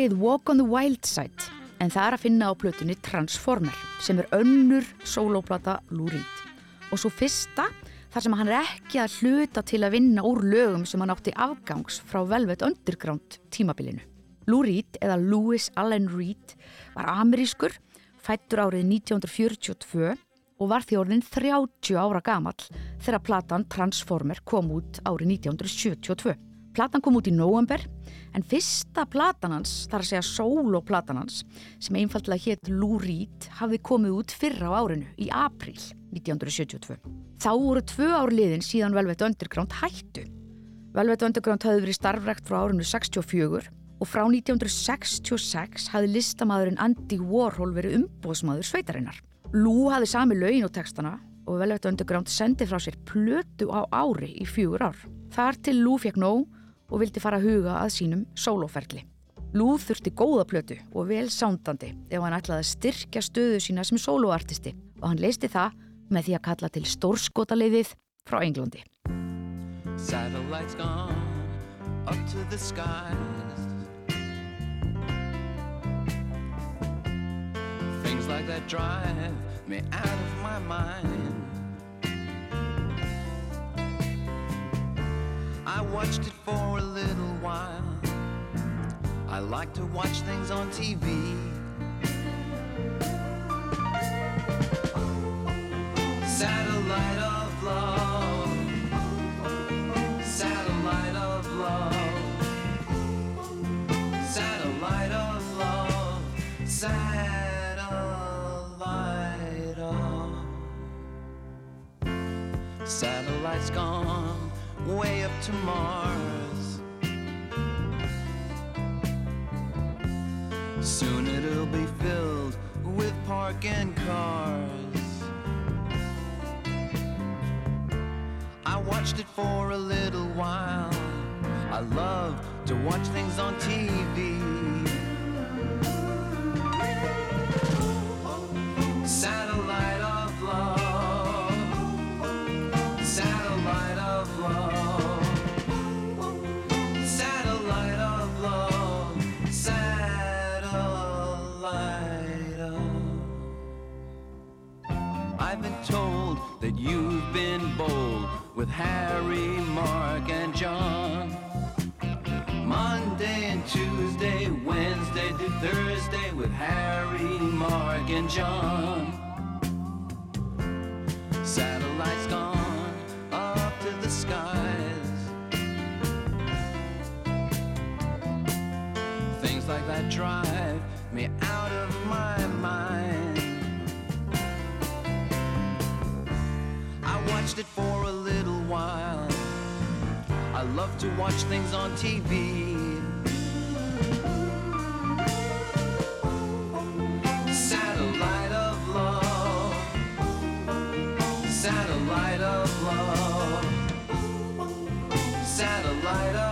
lagið Walk on the Wild Side en það er að finna á plötunni Transformer sem er önnur sólóplata Lou Reed. Og svo fyrsta þar sem hann er ekki að hluta til að vinna úr lögum sem hann átti afgangs frá Velvet Underground tímabilinu. Lou Reed eða Louis Allen Reed var amerískur, fættur árið 1942 og var því orðin 30 ára gamall þegar platan Transformer kom út árið 1972. Platan kom út í november en fyrsta platan hans, þar að segja soloplatan hans, sem einfallega hétt Lou Reed, hafði komið út fyrra á árinu í april 1972. Þá voru tvö ár liðin síðan Velvet Underground hættu. Velvet Underground hafði verið starfrækt frá árinu 64 og frá 1966 hafði listamæðurinn Andy Warhol verið umbóðsmaður sveitarinnar. Lou hafði sami lögin og textana og Velvet Underground sendi frá sér plötu á ári í fjögur ár. Þar til Lou fekk nóg og vildi fara að huga að sínum sólóferli. Lou þurfti góða plötu og vel sándandi ef hann ætlaði að styrkja stöðu sína sem sólóartisti og hann leisti það með því að kalla til stórskotaleiðið frá Englandi. Things like that drive me out of my mind. I watched it for a little while. I like to watch things on TV. Satellite of love. Satellite of love. Satellite of love. Satellite of. Satellite's gone way up to Mars. Soon it'll be filled with parking cars. I watched it for a little while. I love to watch things on TV. Bold with Harry, Mark, and John. Monday and Tuesday, Wednesday to Thursday with Harry, Mark, and John. Satellites gone up to the skies. Things like that drive it for a little while. I love to watch things on TV. Satellite of love. Satellite of love. Satellite of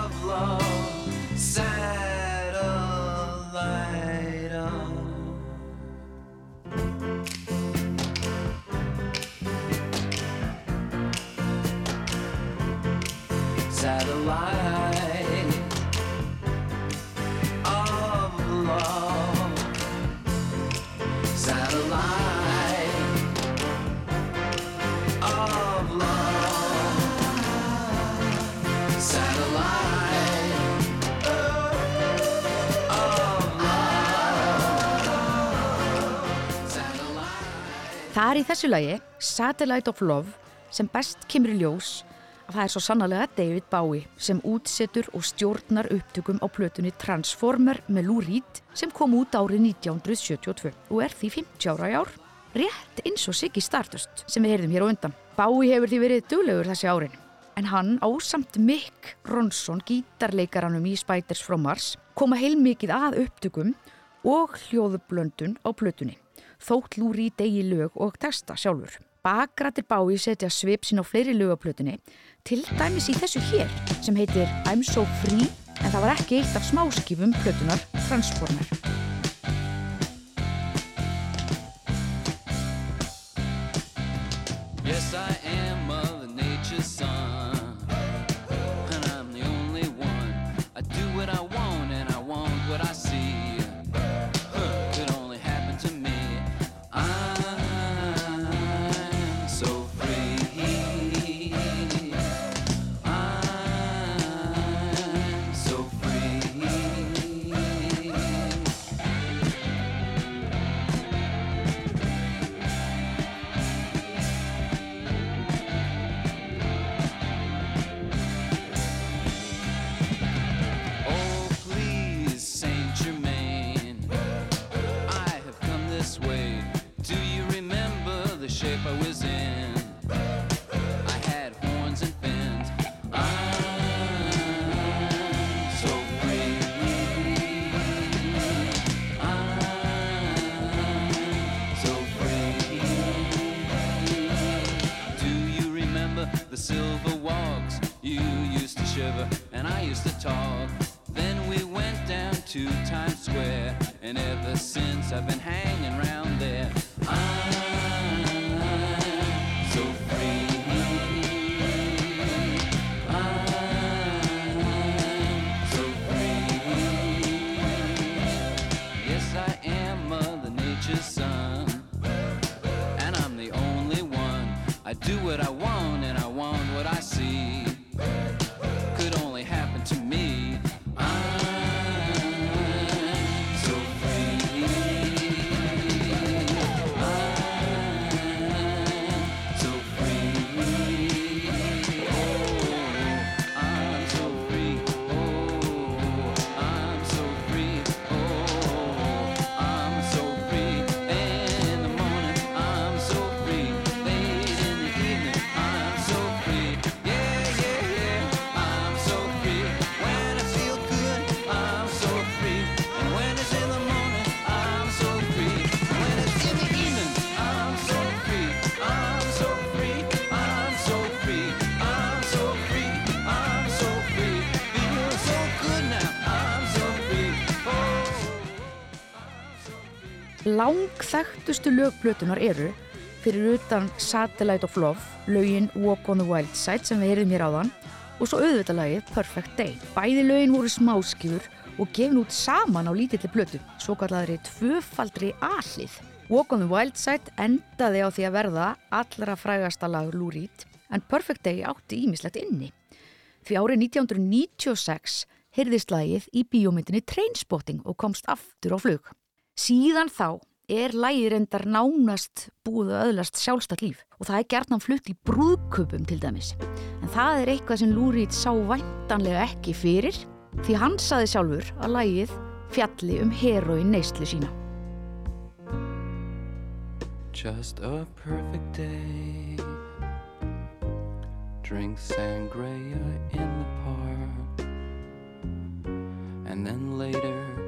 Það er í þessu lagi, Satellite of Love, sem best kemur í ljós að það er svo sannarlega David Bowie sem útsetur og stjórnar upptökum á plötunni Transformer með Lou Reed sem kom út árið 1972 og er því 50 ára í ár rétt eins og Siggy Stardust sem við heyrðum hér á undan. Bái hefur því verið duglegur þessi árin, en hann ásamt Mick Ronson, gítarleikaranum í Spiders from Mars, koma heilmikið að upptökum og hljóðublöndun á plötunni. Þótt lúri í degi lög og texta sjálfur. Bakrættir Bái setja svip sín á fleiri lögaplötunni, til dæmis í þessu hér sem heitir I'm So Free, en það var ekki eitt af smáskifum plötunar Transformer. Yes, I Langþægtustu lögplötunar eru fyrir utan Satellite of Love, lögin Walk on the Wild Side sem við heyrðum hér áðan og svo auðvitað lagið Perfect Day. Bæði lögin voru smáskjur og gefin út saman á lítilli plötu, svo kallaðri tvöfaldri allið. Walk on the Wild Side endaði á því að verða allra frægasta lag Reed en Perfect Day átti ímislegt inni. Því árið 1996 heyrðist lagið í bíómyndinni Trainspotting og komst aftur á flug. Síðan þá er lagið reyndar nánast búið að öðlast sjálfstætt líf og það er gertnan flutt í brúðköpum til dæmis. En það er eitthvað sem Reed sá væntanlega ekki fyrir því hann saði sjálfur að lagið fjalli um heroin neyslu sína. Just a perfect day. Drink sangria in the park. And then later,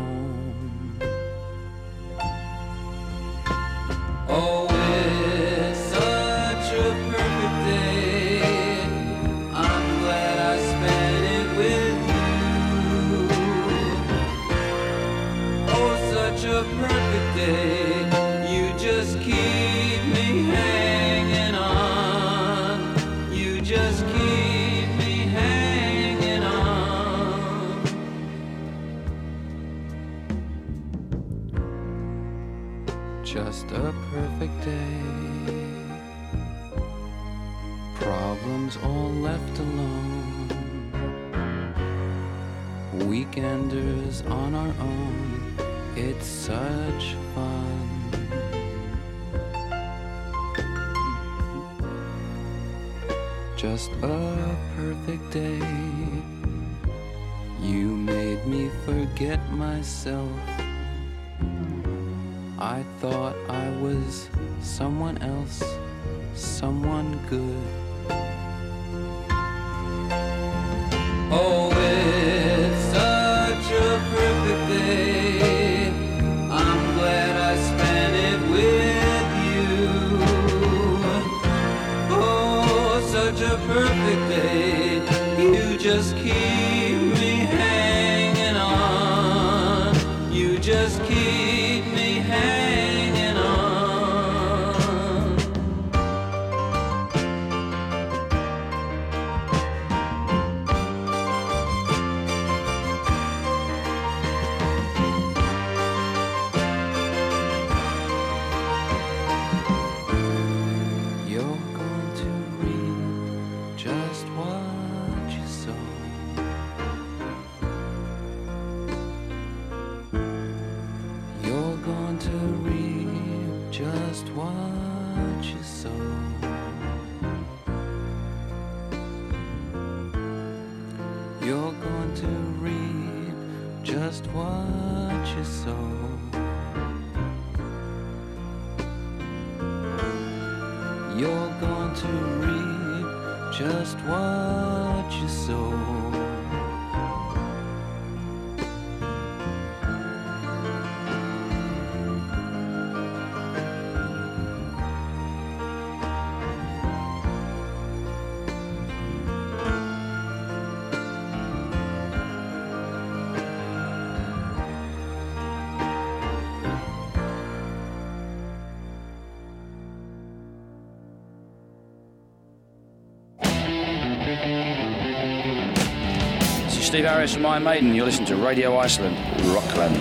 Steve Harris from Iron Maiden. You're listening to Radio Iceland, Rockland.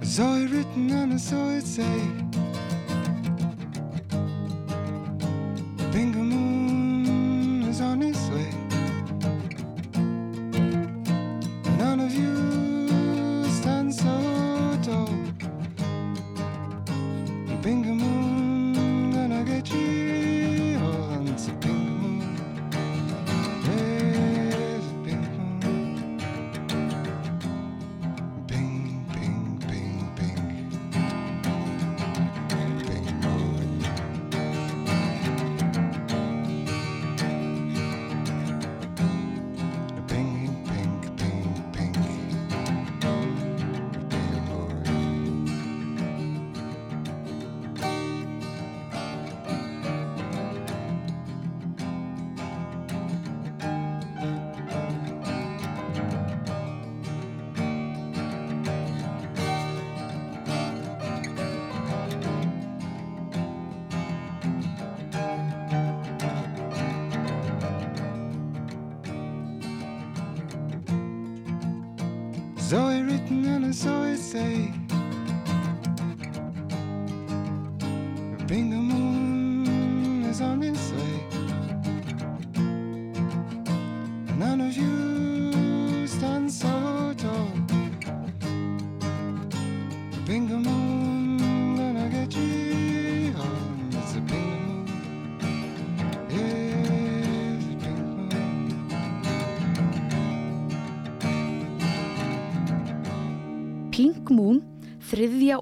I saw it written and I saw it say Bingo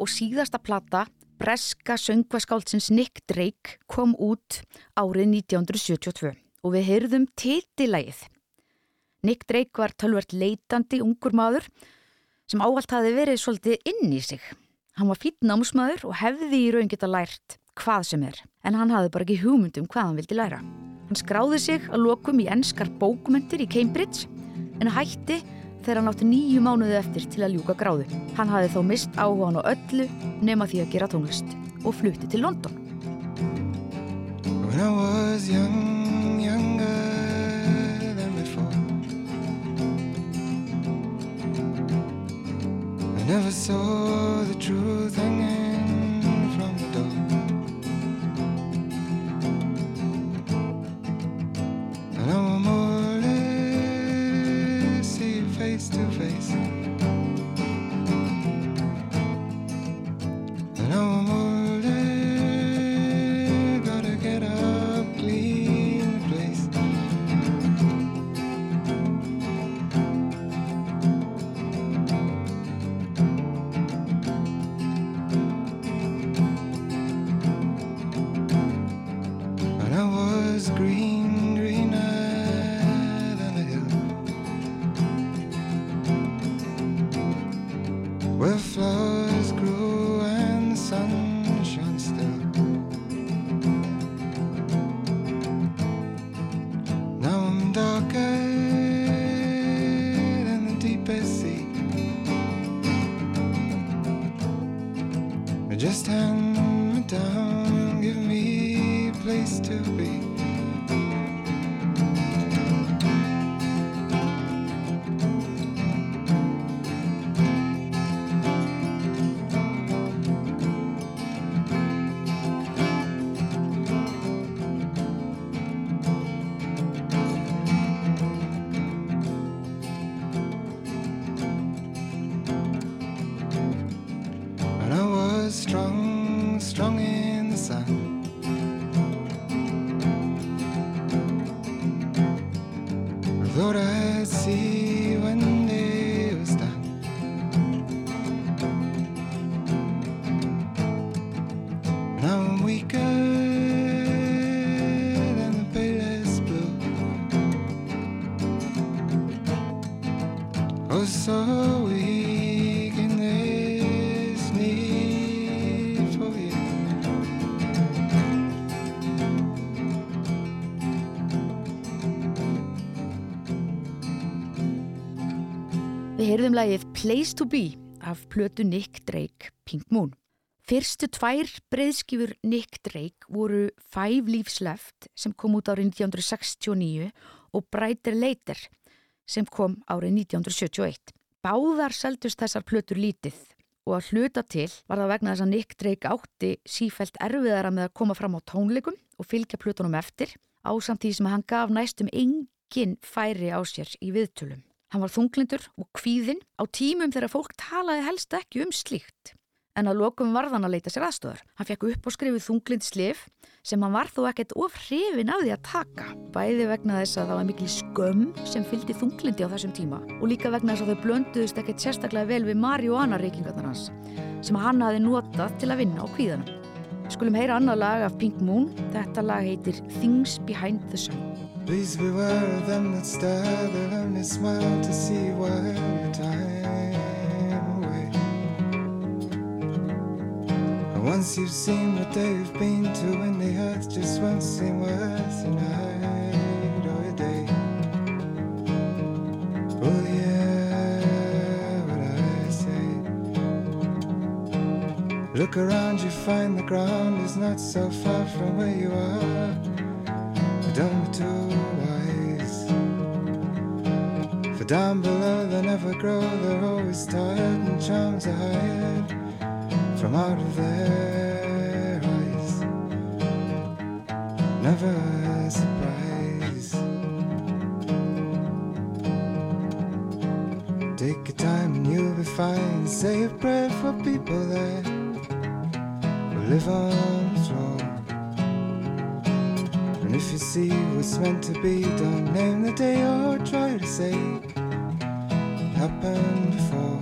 og síðasta plata breska söngvaskáldsins Nick Drake kom út árið 1972 og við heyrðum titilægið. Nick Drake var tölvert leitandi ungur maður sem áallt hafi verið svolítið inn í sig. Hann var fýtt námsmaður og hefði í raun geta lært hvað sem er, en hann hafði bara ekki hugmyndum hvað hann vildi læra. Hann skráði sig að lokum í enskar bókmyndir í Cambridge en hætti þegar hann átti nýju mánuði eftir til að ljúka gráðu. Hann hafði þó mist áhugan á öllu nema því að gera tónlist og flutti til London. I young, than before saw the truth hanging from the door. And only see you face to face. And I'm Heyrðum lagið Place to Be af plötu Nick Drake, Pink Moon. Fyrstu tvær breyðskifur Nick Drake voru Five Leaves Left sem kom út árið 1969 og Brighter Later sem kom árið 1971. Báðar seldust þessar plötur lítið og að hluta til var það vegna þess að Nick Drake átti sífælt erfiðara með að koma fram á tónleikum og fylgja plötunum eftir á samtíð sem hann gaf næstum engin færi á sér í viðtölum. Hann var þunglindur og kvíðinn á tímum þegar fólk talaði helst ekki um slíkt. En að lokum varðan að leita sér aðstöðar. Hann fekk upp og skrifið þunglind slif sem hann var þó ekkert of hrifin af því að taka. Bæði vegna þess að það var mikil skömm sem fylgdi þunglindi á þessum tíma og líka vegna þess að þau blönduðust ekkert sérstaklega vel við marihuana reykingarnar hans sem hann hafi notað til að vinna á kvíðanum. Skulum heyra annað lag af Pink Moon. Þetta lag heitir Things Behind the Sun. Please beware of them that stare, they'll only smile to see while your time away. And once you've seen what they've been to, and the earth just won't seem worth a night or a day. Oh yeah, what I say. Look around, you find the ground is not so far from where you are. But don't wise. For down below they never grow, they're always tired and charms are hired from out of their eyes. Never a surprise. Take your time and you'll be fine. Say a prayer for people that live on the floor. If you see what's meant to be, don't name the day or try to say it happened before.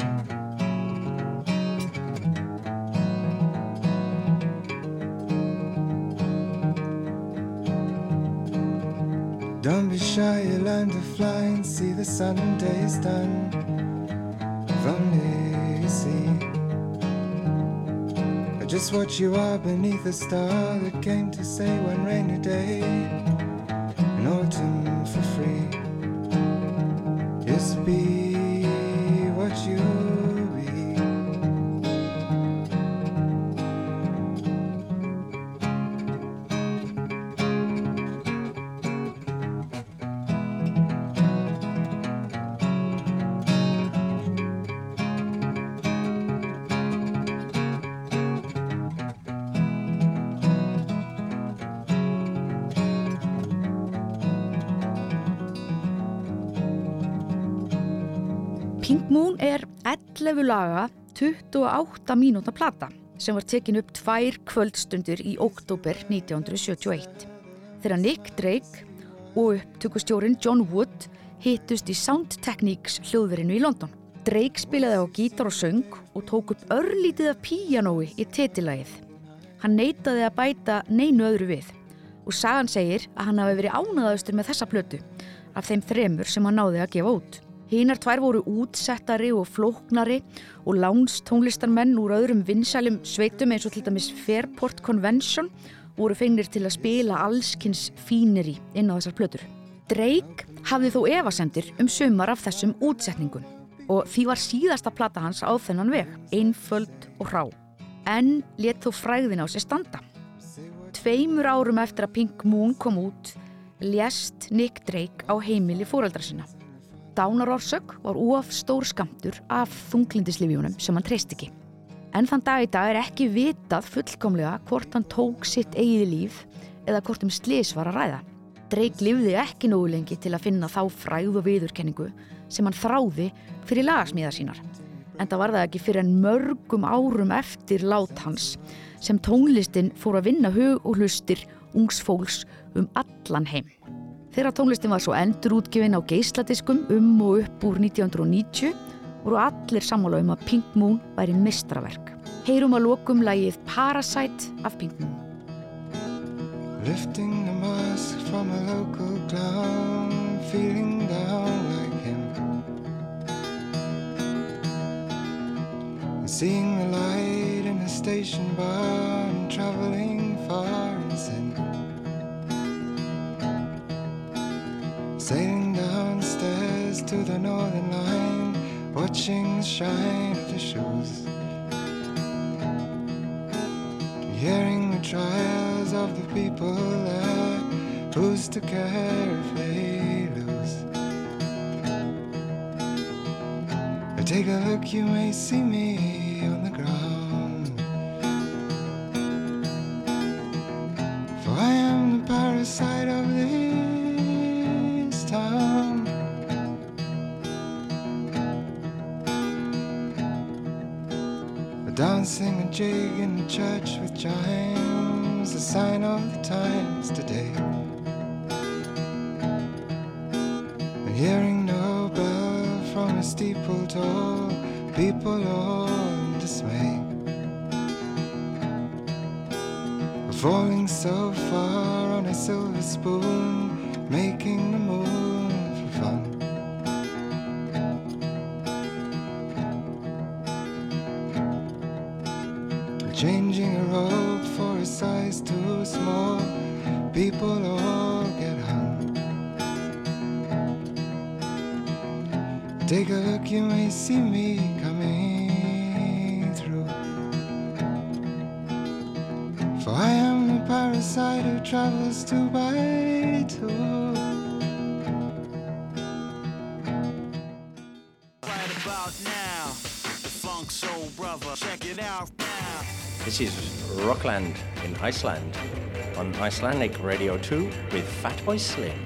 Don't be shy, you learn to fly and see the Sunday's done. Just what you are beneath a star that came to say one rainy day 11 laga 28 mínúta plata sem var tekin upp tvær kvöldstundir í oktober 1971 þegar Nick Drake og upptökustjórin John Wood hittust í Sound Techniques hljóðverinu í London. Drake spilaði á gítar og söng og tók upp örlítið af píanói í titilagið. Hann neitaði að bæta neinu öðru við og sagan segir að hann hafi verið ánaðaustur með þessa plötu af þeim þremur sem hann náði að gefa út. Hinar tvær voru útsettari og flóknari og láns tónlistarmenn úr öðrum vinsælum sveitum eins og til dæmis Fairport Convention voru fengnir til að spila allskins fíneri inn á þessar plötur. Drake hafði þó efasendir um sumar af þessum útsetningum og því var síðasta plata hans á þennan veg, einföld og hrá. En let þó fræðin á sér standa. Tveimur árum eftir að Pink Moon kom út, lést Nick Drake á heimili fóreldra sinna. Dánarorsök var of stór skamtur af þunglindislifjunum sem hann treyst ekki. En þann dag í dag er ekki vitað fullkomlega hvort hann tók sitt eigið líf eða hvort um slis var að ræða. Drake lifði ekki nógu lengi til að finna þá fræð og viðurkenningu sem hann þráði fyrir lagasmíða sínar. En það var það ekki fyrir en mörgum árum eftir lát hans sem tónlistin fór að vinna hug og hlustir ungs fólks um allan heim. Þegar tónlistin var svo endurútgefin á geisladiskum um og upp úr 1990 voru allir sammála um að Pink Moon væri mistraverk. Heyrum að lokum lagið Parasite af Pink Moon. Lifting the mask from a local clown, feeling down like him. And seeing the light in a station bar and traveling far in sin. Sailing downstairs to the northern line, watching the shine of the shoes. Hearing the trials of the people there, who's to care if they lose? Take a look, you may see me on the ground. For I am the parasite of this dancing a jig in church with chimes, a sign of the times today. And hearing no bell from a steeple tall, people all in dismay. Falling so far on a silver spoon, This is Rockland in Iceland on Icelandic Radio 2 with Fatboy Slim.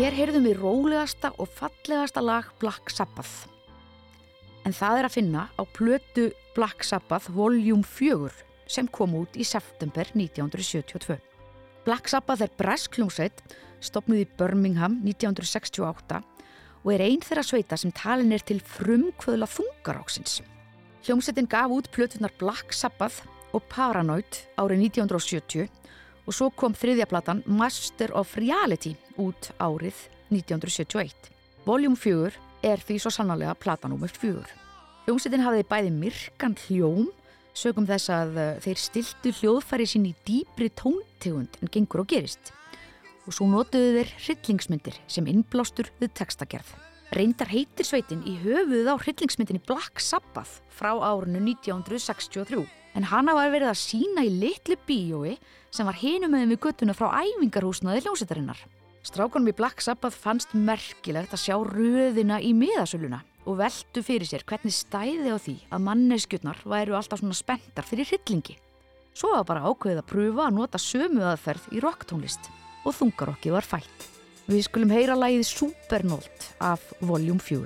Hér heyrðum við rólegasta og fallegasta lag Black Sabbath. En það er að finna á plötu Black Sabbath Volume 4 sem kom út í september 1972. Black Sabbath er bresk hljómsveit, stopnuð í Birmingham 1968 og er einn þeirra sveita sem talin er til frumkvöðla þungaráksins. Hljómsveitin gaf út plötunar Black Sabbath og Paranoid árið 1970 og svo kom þriðja platan Master of Reality út árið 1971. Voljum 4 er því svo sannarlega platanúmer 4. Hljómsveitin hafiði bæði myrkan hljóm sögum þess að uh, þeir stiltu hljóðfæri sín í dýbri tóntegund en gengur og gerist. Og svo notuðu þeir hryllingsmyndir sem innblástur við textagerð. Reyndar heitir sveitin í höfuð á hryllingsmyndinni Black Sabbath frá árinu 1963 en hana var verið að sína í litlu bíói sem var hinum með við göttuna frá æfingarhúsnaði hljómsveitarinnar. Strákunum í Black Sabbath fannst merkilegt að sjá röðina í miðasöluna og veldu fyrir sér hvernig stæði á því að manneskjurnar væru alltaf svona spenntar fyrir hryllingi. Svo var bara ákveðið að pröfa að nota sömu aðferð í rocktónlist og þungarokki var fætt. Við skulum heyra lagið Supernolt af Voljum 4.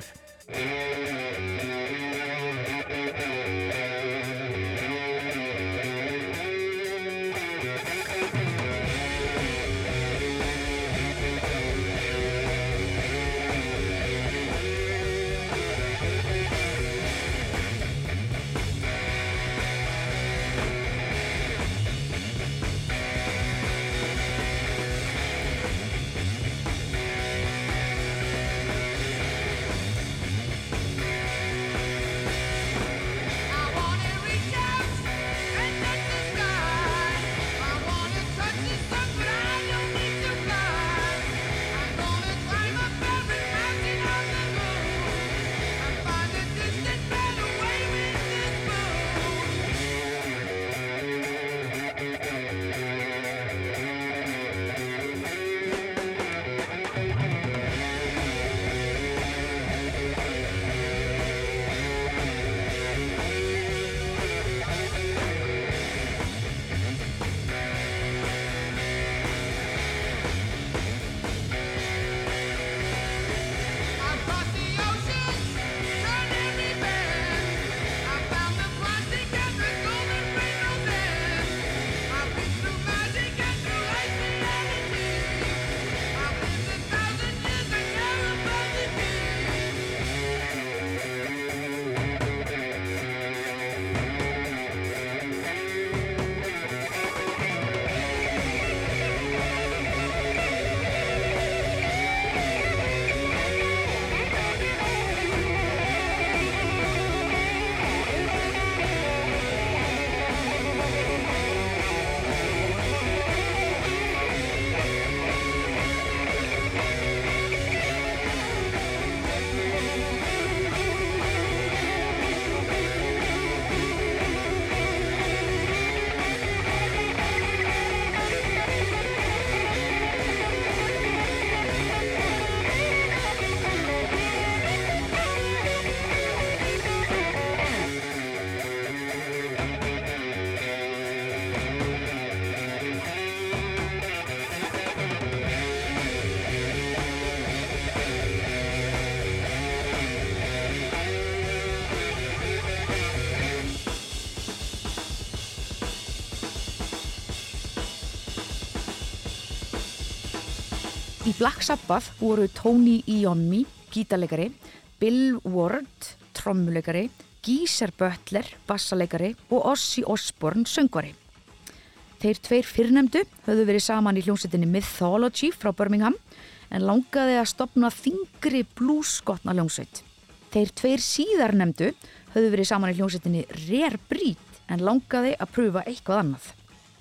Í Black Sabbath voru Tony Iommi, gítarleikari, Bill Ward, trommuleikari, Geezer Butler, bassaleikari og Ozzy Osbourne, söngvari. Þeir tveir fyrrnemdu höfðu verið saman í hljómsveitinni Mythology frá Birmingham en langaði að stopna þingri blúskotna hljómsveit. Þeir tveir síðarnemdu höfðu verið saman í hljómsveitinni Rare Breed en langaði að pröfa eitthvað annað.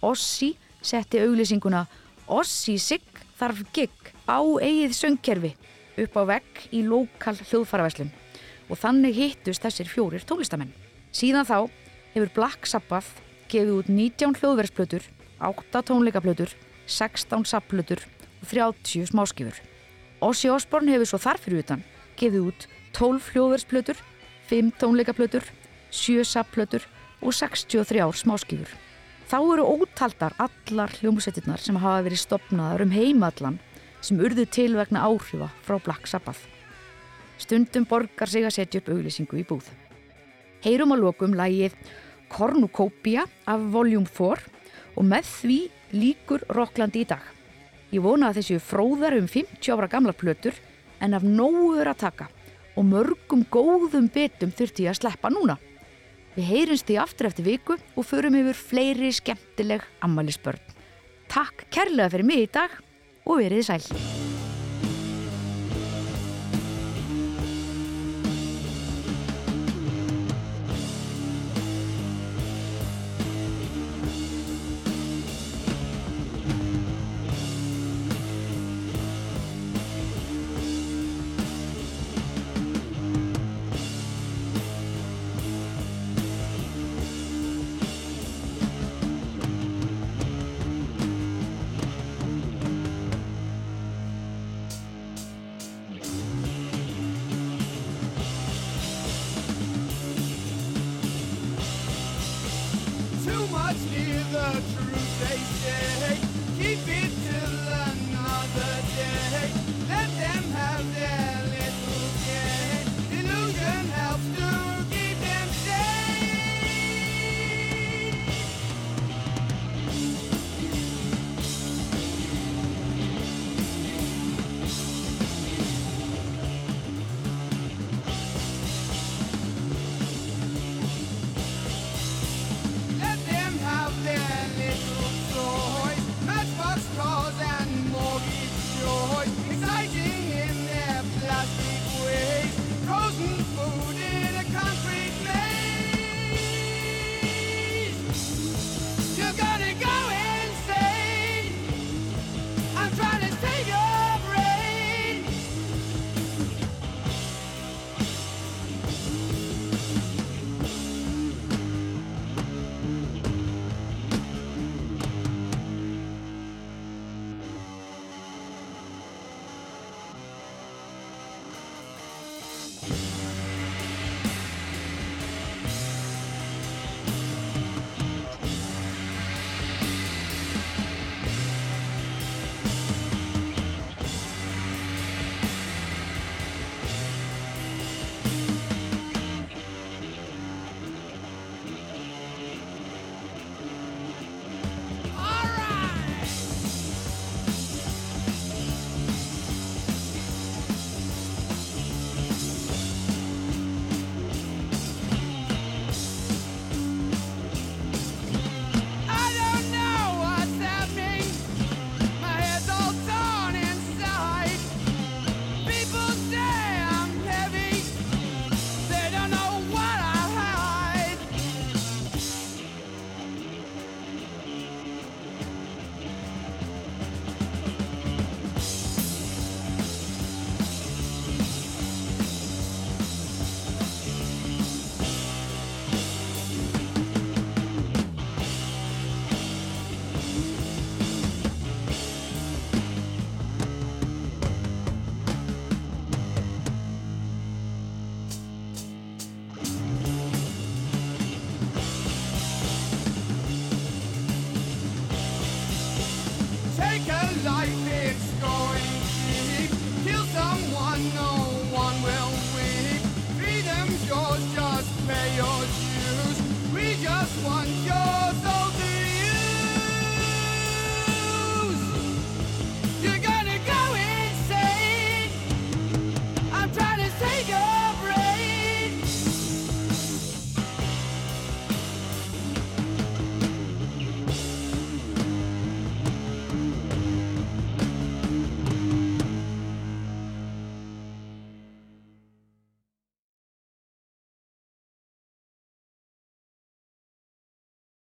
Ossi setti auglýsinguna Ossi Sigg þarf gig á eigið söngkerfi upp á vegg í lokal hljóðfaraverslun og þannig hittust þessir fjórir tólistamenn. Síðan þá hefur Black Sabbath gefið út 19 hljóðversplötur, 8 tónleikaplötur, 16 sapplötur og 30 smáskifur. Ossi Osborn hefur svo þarfir utan gefið út 12 hljóðversplötur, 5 tónleikaplötur, 7 sapplötur og 63 smáskifur. Þá eru ótaldar allar hljómsettirnar sem hafa verið stopnaðar um heimallan sem urðu til vegna áhrifa frá Black Sabbath. Stundum borgar sig að setja upp auglýsingu í búð. Heyrum að lokum lægið Cornucopia af Volume 4 og með því líkur Rocklandi í dag. Ég vona að þessu fróðar um 50 ára gamla plötur en af nógur að taka og mörgum góðum betum þurfti ég að sleppa núna. Við heyrumst því aftur eftir viku og förum yfir fleiri skemmtileg ammælisbörn. Takk kærlega fyrir mig í dag og verið sæl. Keep it till another day.